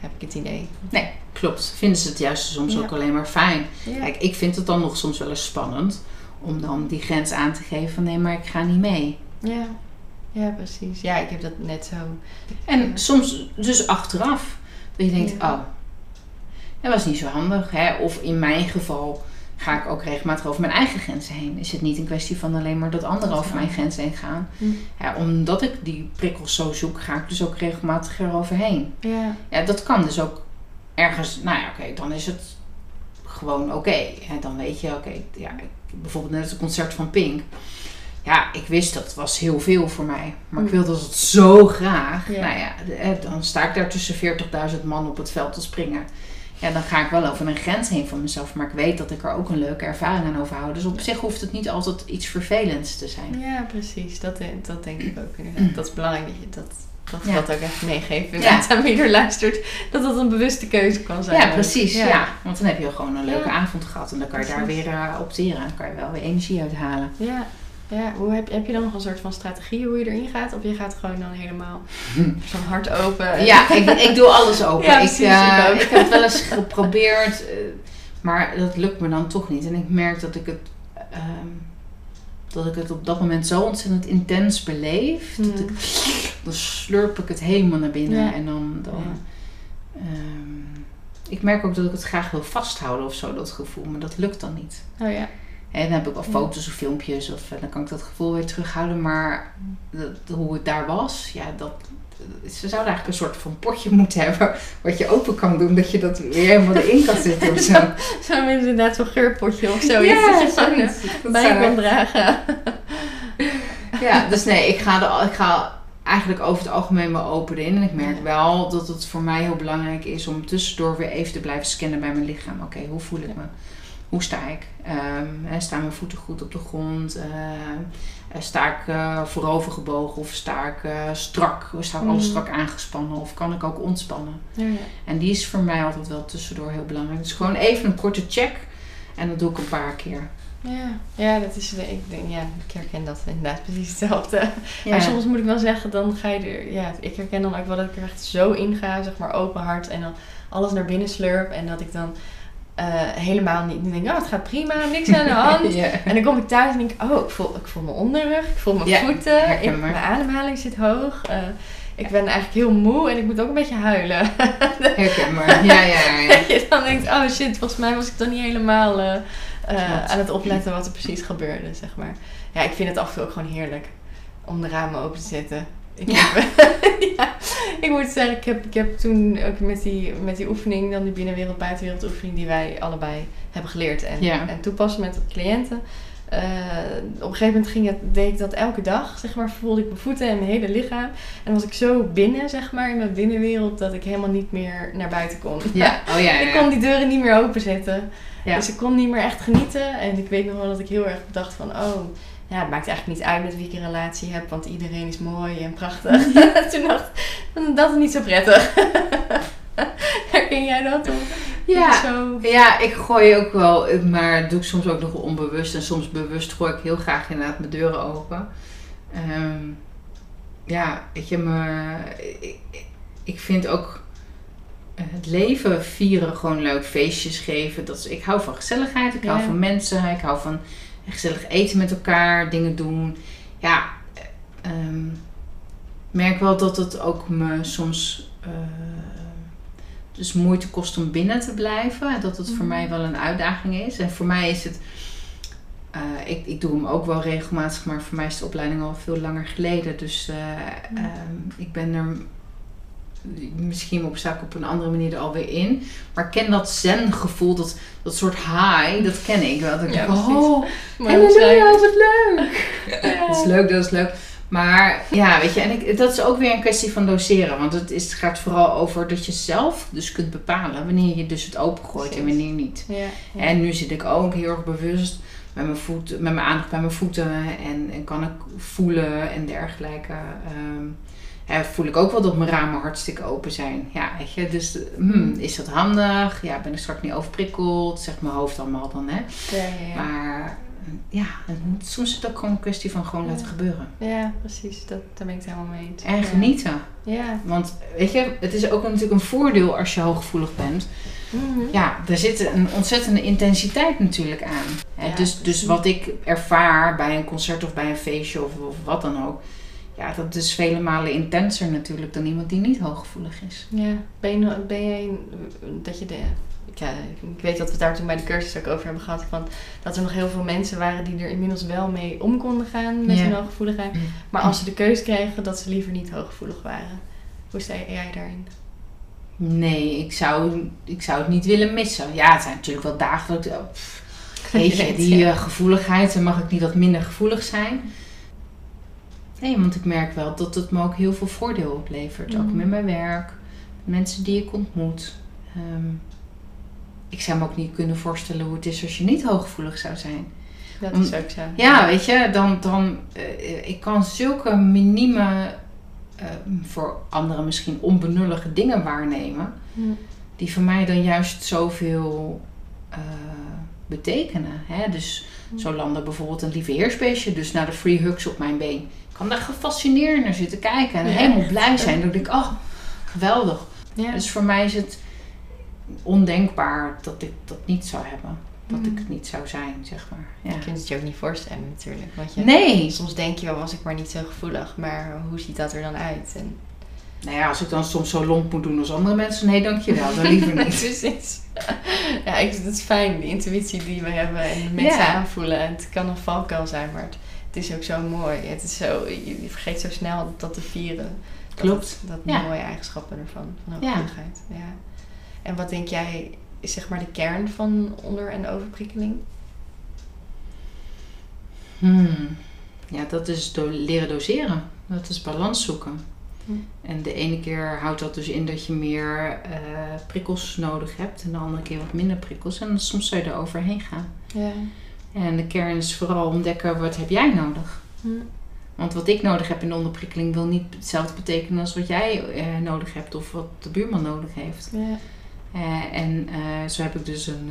heb ik het idee. Nee, klopt. Vinden ze het juist soms ook alleen maar fijn. Kijk, ik vind het dan nog soms wel eens spannend om dan die grens aan te geven van nee, maar ik ga niet mee. Ja, ja precies. Ja, ik heb dat net zo. En soms dus achteraf, dat je denkt, oh, dat was niet zo handig. Hè? Of in mijn geval ga ik ook regelmatig over mijn eigen grenzen heen. Is het niet een kwestie van alleen maar dat anderen over mijn grenzen heen gaan. Hm. Ja, omdat ik die prikkels zo zoek, ga ik dus ook regelmatig eroverheen. Ja. Ja, dat kan dus ook ergens, nou ja, oké, dan is het gewoon oké. Dan weet je, oké, ja, bijvoorbeeld net het concert van Pink. Ja, ik wist dat was heel veel voor mij. Maar ik Hm. wilde het zo graag. Ja. Nou ja, eh, dan sta ik daar tussen 40.000 man op het veld te springen. Ja, dan ga ik wel over een grens heen van mezelf. Maar ik weet dat ik er ook een leuke ervaring aan overhoud. Dus op zich hoeft het niet altijd iets vervelends te zijn. Ja, precies. Dat, dat denk ik ook inderdaad. Dat is belangrijk dat je dat, dat, Ja. dat ook echt meegeeft inderdaad aan wie er luistert. Dat dat een bewuste keuze kan zijn. Ja, precies. Ja. Ja. Want dan heb je gewoon een leuke Ja. avond gehad. En dan kan je daar weer eh, opteren. Dan kan je wel weer energie uithalen. Ja. Ja, hoe heb, heb je dan nog een soort van strategie hoe je erin gaat? Of je gaat gewoon dan helemaal van hart open? Ja, ik, ik doe alles open. Ja, ik, precies, eh, ik ook. ik heb het wel eens geprobeerd, eh, maar dat lukt me dan toch niet. En ik merk dat ik het, ehm, dat ik het op dat moment zo ontzettend intens beleef. Dat Hmm. ik, dan slurp ik het helemaal naar binnen. Ja. En dan, dan Ja. ehm, ik merk ook dat ik het graag wil vasthouden of zo, dat gevoel. Maar dat lukt dan niet. Oh ja. En dan heb ik wel foto's of filmpjes of eh, dan kan ik dat gevoel weer terughouden. Maar dat, hoe het daar was, ja, dat, ze zouden eigenlijk een soort van potje moeten hebben wat je open kan doen, dat je dat weer helemaal erin kan zetten of zo. Zo inderdaad zo'n geurpotje of zoiets. Ja, dat je eh, zoiets. Dat bij zou- kan dragen. Ja, dus nee, ik ga, er, ik ga eigenlijk over het algemeen wel open in. En ik merk wel dat het voor mij heel belangrijk is om tussendoor weer even te blijven scannen bij mijn lichaam. Oké, hoe voel ik me? Hoe sta ik? Hè, staan mijn voeten goed op de grond? Ehm, eh, sta ik eh, voorover gebogen of sta ik eh, strak? Sta ik alles Mhm. strak aangespannen of kan ik ook ontspannen? Ja, ja. En die is voor mij altijd wel tussendoor heel belangrijk. Dus gewoon even een korte check en dat doe ik een paar keer. Ja, ja, dat is, ik denk, ja, ik herken dat inderdaad precies hetzelfde. Ja. Maar soms moet ik wel zeggen, dan ga je er, ja, ik herken dan ook wel dat ik er echt zo in ga, zeg maar open hart en dan alles naar binnen slurp en dat ik dan eh, helemaal niet, niet denk, oh het gaat prima, niks aan de hand. ja. En dan kom ik thuis en denk ik, oh, ik voel, ik voel mijn onderrug, ik voel mijn Ja, voeten, ik, mijn ademhaling zit hoog. eh, ik ben eigenlijk heel moe en ik moet ook een beetje huilen. Herkenbaar. Ja, ja, ja. Dat je dan denkt, oh shit, volgens mij was ik dan niet helemaal eh, aan het opletten wat er precies gebeurde, zeg maar. Ja, ik vind het af en toe ook gewoon heerlijk om de ramen open te zetten. Ik, Ja. ja, ik moet zeggen, ik heb, ik heb toen ook met die, met die oefening, dan die binnenwereld, buitenwereld oefening die wij allebei hebben geleerd en, Ja. en toepassen met cliënten. Eh, op een gegeven moment ging het, deed ik dat elke dag, zeg maar, voelde ik mijn voeten en mijn hele lichaam. En was ik zo binnen, zeg maar, in mijn binnenwereld, dat ik helemaal niet meer naar buiten kon. Ja, oh ja, ja. Ik kon die deuren niet meer openzetten. Dus ik kon niet meer echt genieten. En ik weet nog wel dat ik heel erg dacht van... Oh, ja, het maakt eigenlijk niet uit met wie ik een relatie heb. Want iedereen is mooi en prachtig. Toen dacht ik, dat is niet zo prettig. Herken jij dat? Of Ja. Zo... Ja, ik gooi ook wel, maar doe ik soms ook nog onbewust. En soms bewust gooi ik heel graag inderdaad mijn deuren open. Ehm, ja, weet je, maar ik, ik vind ook eh, het leven vieren gewoon leuk. Feestjes geven. Dat is, ik hou van gezelligheid, ik hou van mensen, ik hou van gezellig eten met elkaar, dingen doen. Ja, ehm, merk wel dat het ook me soms eh, dus moeite kost om binnen te blijven. En dat het voor Mhm. mij wel een uitdaging is. En voor mij is het, eh, ik, ik doe hem ook wel regelmatig, maar voor mij is de opleiding al veel langer geleden. Dus eh, Mhm. ehm, ik ben er misschien op sta ik op een andere manier er alweer in. Maar ken dat zen gevoel, dat, dat soort high, dat ken ik wel. Dat ik Ja, denk, oh, halleluja, wat leuk. Ja. Dat is leuk, dat is leuk. Maar ja, weet je, en ik, dat is ook weer een kwestie van doseren. Want het, is, het gaat vooral over dat je zelf dus kunt bepalen wanneer je dus het opengooit en wanneer niet. Ja. En nu zit ik ook heel erg bewust met mijn, voet, met mijn aandacht bij mijn voeten en, en kan ik voelen en dergelijke. Ehm, voel ik ook wel dat mijn ramen hartstikke open zijn. Ja, weet je, dus hmm, is dat handig? Ja, ben ik straks niet overprikkeld? Zegt mijn hoofd allemaal dan, hè? Ja, ja, ja. Maar ja, soms is het ook gewoon een kwestie van gewoon laten gebeuren. Ja, precies. Dat, daar ben ik het helemaal mee eens. En genieten. Ja. Want weet je, het is ook natuurlijk een voordeel als je hooggevoelig bent. Mhm. Ja, er zit een ontzettende intensiteit natuurlijk aan. Hè, dus, dus wat ik ervaar bij een concert of bij een feestje of, of wat dan ook. Ja, dat is vele malen intenser natuurlijk dan iemand die niet hooggevoelig is. Ja, ben je, ben je dat je de. Ja, ik weet dat we het daar toen bij de cursus ook over hebben gehad. Van, dat er nog heel veel mensen waren die er inmiddels wel mee om konden gaan met Ja. hun hooggevoeligheid. Maar als ze de keuze kregen dat ze liever niet hooggevoelig waren. Hoe sta jij daarin? Nee, ik zou, ik zou het niet willen missen. Ja, het zijn natuurlijk wel dagen dat ik... oh, pff, Weet je, die eh, gevoeligheid, dan mag ik niet wat minder gevoelig zijn. Nee, want ik merk wel dat het me ook heel veel voordeel oplevert. Ook Mhm. met mijn werk, mensen die ik ontmoet. Ehm, ik zou me ook niet kunnen voorstellen hoe het is als je niet hooggevoelig zou zijn. Dat Om- is ook zo. Ja, weet je, dan, dan eh, ik kan zulke minieme, eh, voor anderen misschien onbenullige dingen waarnemen, Hm. die voor mij dan juist zoveel eh, betekenen. Hè? Dus Hm. zo landde bijvoorbeeld een lieve heersbeestje, dus naar de free hugs op mijn been. Ik kan daar gefascineerd naar zitten kijken en Ja, helemaal blij zijn. Dan denk ik, oh, geweldig. Ja. Dus voor mij is het ondenkbaar dat ik dat niet zou hebben. Dat Mhm. ik het niet zou zijn, zeg maar. Ja. Je kunt het je ook niet voorstellen natuurlijk. Want je, Nee, Soms denk je wel, was ik maar niet zo gevoelig. Maar hoe ziet dat er dan uit? En, Nou ja, als ik dan soms zo lomp moet doen als andere mensen, nee, dankjewel, dan liever niet. Precies. Ja, ik, het is fijn, de intuïtie die we hebben en de mensen Ja. aanvoelen. En het kan een valkuil zijn, maar het, het is ook zo mooi. Het is zo, je, je vergeet zo snel dat te vieren. Dat Klopt. Dat, Ja. mooie eigenschappen ervan, van Ja. hooggevoeligheid. Ja. En wat denk jij is zeg maar de kern van onder- en overprikkeling? Hmm. Ja, dat is do- leren doseren. Dat is balans zoeken. Hm. En de ene keer houdt dat dus in dat je meer eh, prikkels nodig hebt. En de andere keer wat minder prikkels. En soms zou je er overheen gaan. Ja. En de kern is vooral ontdekken, wat heb jij nodig? Hm. Want wat ik nodig heb in de onderprikkeling wil niet hetzelfde betekenen als wat jij eh, nodig hebt. Of wat de buurman nodig heeft. Ja. Eh, en eh, zo heb ik dus een.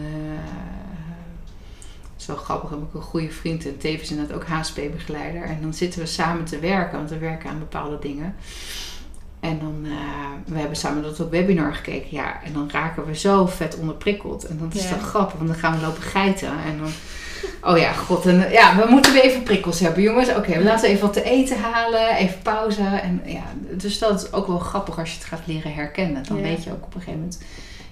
het is wel grappig, heb ik een goede vriend en tevens inderdaad ook HSP-begeleider. En dan zitten we samen te werken, want we werken aan bepaalde dingen. En dan, eh, we hebben samen dat op webinar gekeken, ja. En dan raken we zo vet onderprikkeld. En dan is Ja. dat grappig, want dan gaan we lopen geiten. En dan, oh ja, god. En, ja, we moeten weer even prikkels hebben, jongens. Oké, laten we even wat te eten halen, even pauze. En ja, dus dat is ook wel grappig als je het gaat leren herkennen. Dan Ja. weet je ook op een gegeven moment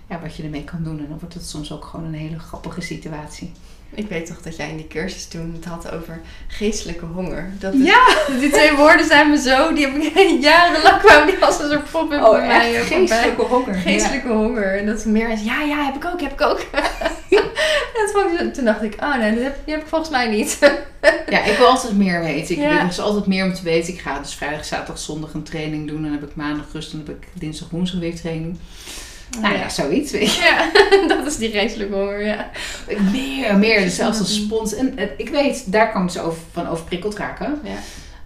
ja, wat je ermee kan doen. En dan wordt het soms ook gewoon een hele grappige situatie. Ik weet toch dat jij in die cursus toen het had over geestelijke honger. Dat is- Ja! Die twee woorden zijn me zo, die heb ik jarenlang kwamen die als een soort Oh, bij mij echt eh, voorbij. honger. Geestelijke honger. En dat meer is, ja, ja, heb ik ook, heb ik ook. en dat ik toen dacht ik, oh nee, dat heb, die heb ik volgens mij niet. Ja, ik wil altijd meer weten. Ik Ja. wil is altijd meer om te weten. Ik ga dus vrijdag, zaterdag, zondag een training doen. Dan heb ik maandag rust. En dan heb ik dinsdag, woensdag weer training. Nou ja, zoiets, weet je. Ja, dat is die geestelijke honger, ja. Meer, meer. Dus zelfs als spons. En eh, ik weet, daar kan ik dus over, van overprikkeld raken. Ja.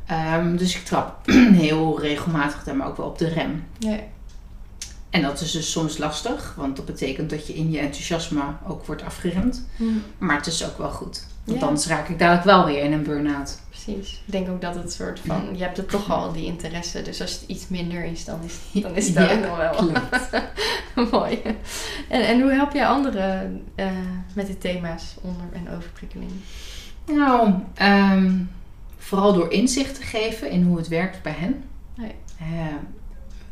Ehm, dus ik trap heel regelmatig daar maar ook wel op de rem. ja. En dat is dus soms lastig. Want dat betekent dat je in je enthousiasme ook wordt afgeremd. Maar het is ook wel goed. Want Ja. anders raak ik dadelijk wel weer in een burn-out. Precies. Ik denk ook dat het soort van, je hebt het toch al, die interesse. Dus als het iets minder is, dan is, dan is Ja, ook nog wel. Mooi. En, en hoe help jij anderen eh, met de thema's onder- en overprikkeling? Nou, ehm, vooral door inzicht te geven in hoe het werkt bij hen. Nee. Eh,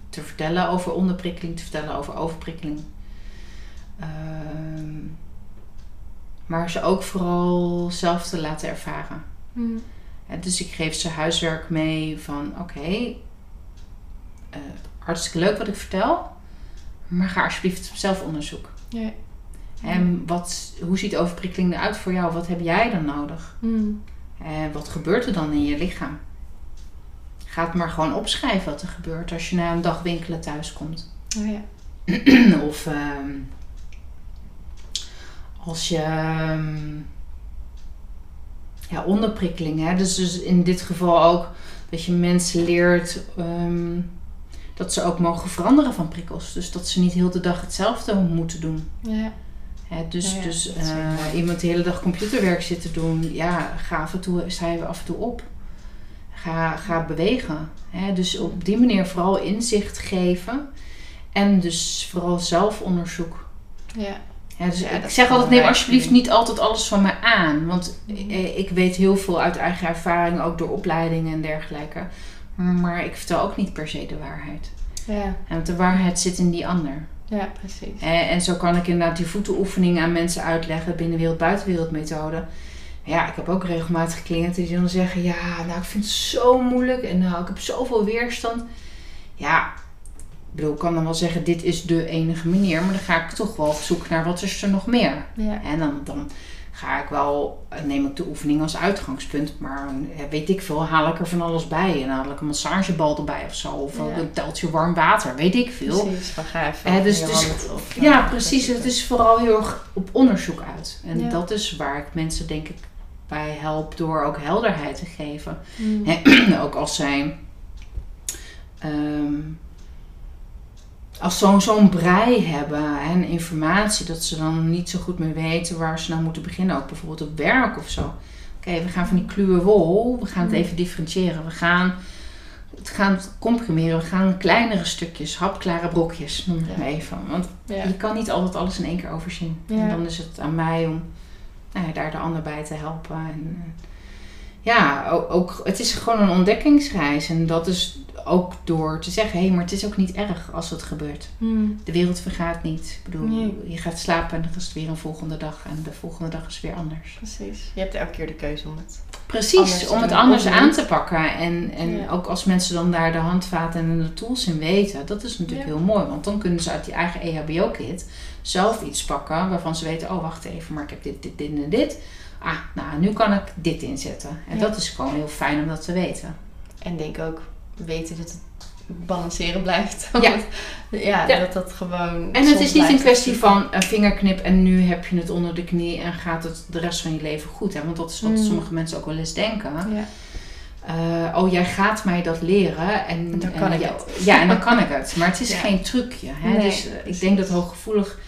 te vertellen over onderprikkeling, te vertellen over overprikkeling. Ehm, maar ze ook vooral zelf te laten ervaren. Eh, dus ik geef ze huiswerk mee van oké, eh, hartstikke leuk wat ik vertel, maar ga alsjeblieft op zelfonderzoek. Ja. En wat, hoe ziet overprikkeling eruit voor jou? Wat heb jij dan nodig? Mm. En wat gebeurt er dan in je lichaam? Ga het maar gewoon opschrijven wat er gebeurt als je na een dag winkelen thuis komt. Oh ja. of ehm, als je ehm, ja, onderprikkeling. Hè? Dus, dus in dit geval ook dat je mensen leert ehm, dat ze ook mogen veranderen van prikkels. Dus dat ze niet heel de dag hetzelfde moeten doen. Ja. Hè, dus Ja, ja, dus eh, iemand de hele dag computerwerk zit te doen, ja, ga af en toe, je af en toe op. Ga, ga bewegen. Hè, dus op die manier vooral inzicht geven. En dus vooral zelfonderzoek. Ja. Dus Ja, dat ik zeg altijd, neem alsjeblieft niet altijd alles van mij aan. Want Mhm. eh, ik weet heel veel uit eigen ervaring, ook door opleidingen en dergelijke. Maar ik vertel ook niet per se de waarheid. Ja, En de waarheid zit in die ander. ja precies. En, en zo kan ik inderdaad die voetenoefening aan mensen uitleggen. Binnenwereld, buitenwereld methode. Ja, ik heb ook regelmatig cliënten die dan zeggen... Ja, nou ik vind het zo moeilijk. En nou, ik heb zoveel weerstand. Ja, ik bedoel, ik kan dan wel zeggen... Dit is de enige manier. Maar dan ga ik toch wel op zoek naar wat is er nog meer. Ja, En dan, dan ga ik wel, neem ik de oefening als uitgangspunt, maar weet ik veel, haal ik er van alles bij. En haal ik een massagebal erbij of zo, of Ja. een teltje warm water, weet ik veel. precies. Van ga even Eh, dus of, Ja, precies. Het is vooral heel erg op onderzoek uit. En Ja. dat is waar ik mensen denk ik bij help door ook helderheid te geven. Mm. Ook als zij. ehm, als zo'n zo'n brei hebben en informatie dat ze dan niet zo goed meer weten waar ze nou moeten beginnen. Ook bijvoorbeeld op werk of zo. Oké, we gaan van die kluwe wol, we gaan het Mm. even differentiëren. We gaan het gaan comprimeren, we gaan kleinere stukjes, hapklare brokjes, noem het Ja. maar even. Want Ja. je kan niet altijd alles in één keer overzien. Ja. En dan is het aan mij om nou ja, daar de ander bij te helpen. En, eh, ja, ook, ook, het is gewoon een ontdekkingsreis. En dat is ook door te zeggen, hé, maar het is ook niet erg als het gebeurt. Mm. De wereld vergaat niet. Ik bedoel, Nee. je gaat slapen en dan is het weer een volgende dag. En de volgende dag is weer anders. Precies. Je hebt elke keer de keuze om het. Precies, om het anders aan te pakken. En, en Ja. ook als mensen dan daar de handvaten en de tools in weten, dat is natuurlijk Ja. heel mooi. Want dan kunnen ze uit die eigen EHBO-kit zelf iets pakken waarvan ze weten, oh wacht even, maar ik heb dit, dit, dit en dit. Ah, nou, nu kan ik dit inzetten. En Ja. dat is gewoon heel fijn om dat te weten. En denk ook weten dat het balanceren blijft. Ja. Want, ja, Ja. dat dat gewoon... En het is niet een kwestie van een vingerknip en nu heb je het onder de knie en gaat het de rest van je leven goed. Hè? Want dat is wat Mm. sommige mensen ook wel eens denken. Ja. Eh, oh, jij gaat mij dat leren. En, Dan en kan ik ja, het. Ja, en dan kan ik het. Maar het is geen trucje. Hè? Nee, dus eh, ik denk dat hooggevoelig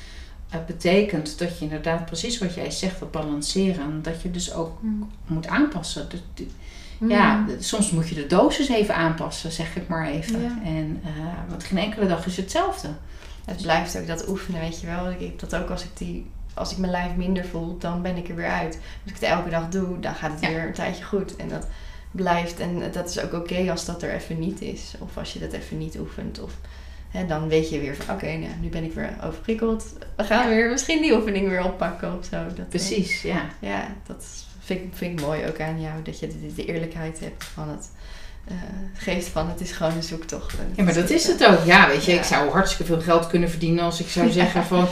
eh, betekent dat je inderdaad precies wat jij zegt, dat balanceren. Dat je dus ook Mm. moet aanpassen. Dat- dat- Mm. Ja, soms moet je de dosis even aanpassen, zeg ik maar even. Ja. En, eh, want geen enkele dag is hetzelfde. Het blijft ook dat oefenen, weet je wel. Ik heb dat ook als ik die... Als ik mijn lijf minder voel, dan ben ik er weer uit. Als ik het elke dag doe, dan gaat het Ja. weer een tijdje goed. En dat blijft. En dat is ook oké als dat er even niet is. Of als je dat even niet oefent. Of, hè, dan weet je weer van, oké, nou, nu ben ik weer overprikkeld. We gaan Ja. weer misschien die oefening weer oppakken of zo. Dat, eh, Precies, ja. Ja, dat vind ik, vind ik mooi ook aan jou. Dat je de, de eerlijkheid hebt van het eh, geeft van het is gewoon een zoektocht. En Ja, maar dat is het ook. Ja, weet je, Ja. ik zou hartstikke veel geld kunnen verdienen als ik zou zeggen van...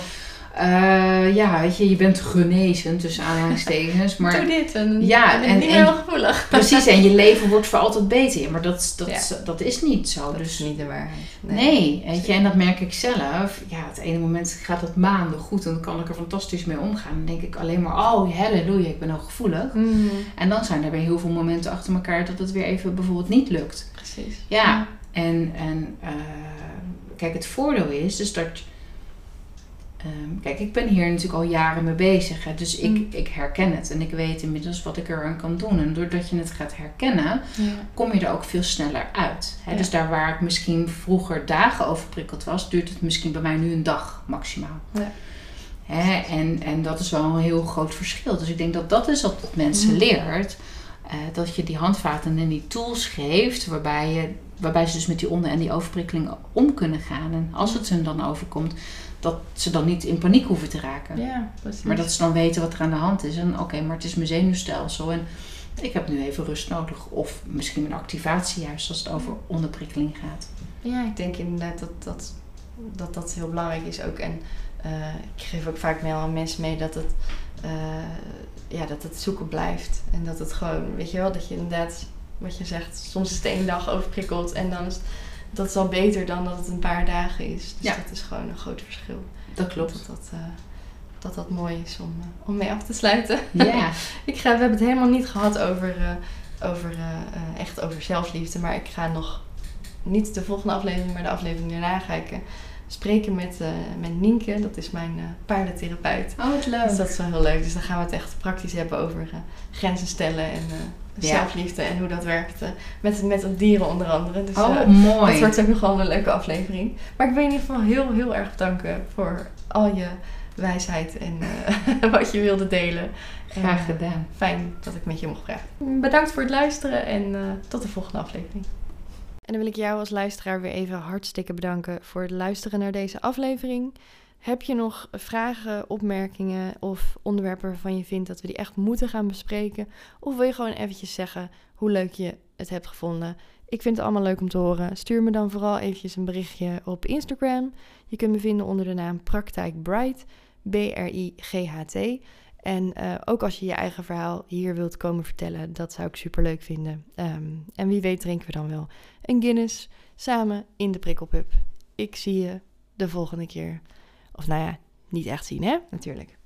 eh, ja, weet je, je bent genezen tussen aanhalingstekens. Maar Doe dit en Ja, en- ik niet en- meer gevoelig. precies, en je leven wordt voor altijd beter. Ja, maar dat, dat, Ja. dat is niet zo. Dat dus is niet de waarheid. Nee, weet je, en dat merk ik zelf. Ja, het ene moment gaat het maanden goed en dan kan ik er fantastisch mee omgaan. Dan denk ik alleen maar, oh halleluja, ik ben ook gevoelig. Mm, En dan zijn er weer heel veel momenten achter elkaar dat het weer even bijvoorbeeld niet lukt. precies. Ja, en, en eh, kijk, het voordeel is dus dat... ehm, kijk, ik ben hier natuurlijk al jaren mee bezig. Hè, dus ik, Mm. ik herken het en ik weet inmiddels wat ik eraan kan doen. En doordat je het gaat herkennen, Ja. kom je er ook veel sneller uit. Hè? Ja. Dus daar waar ik misschien vroeger dagen overprikkeld was, duurt het misschien bij mij nu een dag maximaal. Ja. Hè? En, en dat is wel een heel groot verschil. Dus ik denk dat dat is wat het mensen Mhm. leert. eh, dat je die handvaten en die tools geeft, waarbij, je, waarbij ze dus met die onder- en die overprikkeling om kunnen gaan. En als het hun dan overkomt, dat ze dan niet in paniek hoeven te raken. ja, precies. Maar dat ze dan weten wat er aan de hand is. En oké, maar het is mijn zenuwstelsel. En ik heb nu even rust nodig. Of misschien een activatie juist als het over onderprikkeling gaat. Ja, ik denk inderdaad dat dat, dat, dat heel belangrijk is ook. En eh, ik geef ook vaak mee aan mensen mee dat het, eh, ja, dat het zoeken blijft. En dat het gewoon, weet je wel, dat je inderdaad, wat je zegt, soms is het één dag overprikkeld en dan is het, dat is al beter dan dat het een paar dagen is. Dus Ja. dat is gewoon een groot verschil. Dat klopt. Dat dat, eh, dat, dat mooi is om, eh, om mee af te sluiten. Ja, Ik ga, we hebben het helemaal niet gehad over, eh, over echt over zelfliefde. Maar ik ga nog niet de volgende aflevering, maar de aflevering daarna ga ik eh, spreken met, eh, met Nienke. Dat is mijn eh paardentherapeut. oh wat leuk. Dus dat is wel heel leuk. Dus dan gaan we het echt praktisch hebben over grenzen stellen en Ja. zelfliefde en hoe dat werkt. eh, met, met dieren onder andere. Dus, oh, eh, mooi. dat wordt ook nog wel een leuke aflevering. Maar ik wil je in ieder geval heel, heel erg bedanken voor al je wijsheid en eh, wat je wilde delen. En, Graag eh, gedaan. Fijn dat ik met je mocht praten. Bedankt voor het luisteren en eh, tot de volgende aflevering. En dan wil ik jou als luisteraar weer even hartstikke bedanken voor het luisteren naar deze aflevering. Heb je nog vragen, opmerkingen of onderwerpen waarvan je vindt dat we die echt moeten gaan bespreken? Of wil je gewoon eventjes zeggen hoe leuk je het hebt gevonden? Ik vind het allemaal leuk om te horen. Stuur me dan vooral eventjes een berichtje op Instagram. Je kunt me vinden onder de naam Praktijk Bright, B-R-I-G-H-T. En uh, ook als je je eigen verhaal hier wilt komen vertellen, dat zou ik super leuk vinden. Um, en wie weet drinken we dan wel een Guinness samen in de prikkelpub. Ik zie je de volgende keer. Of nou ja, niet echt zien hè, natuurlijk.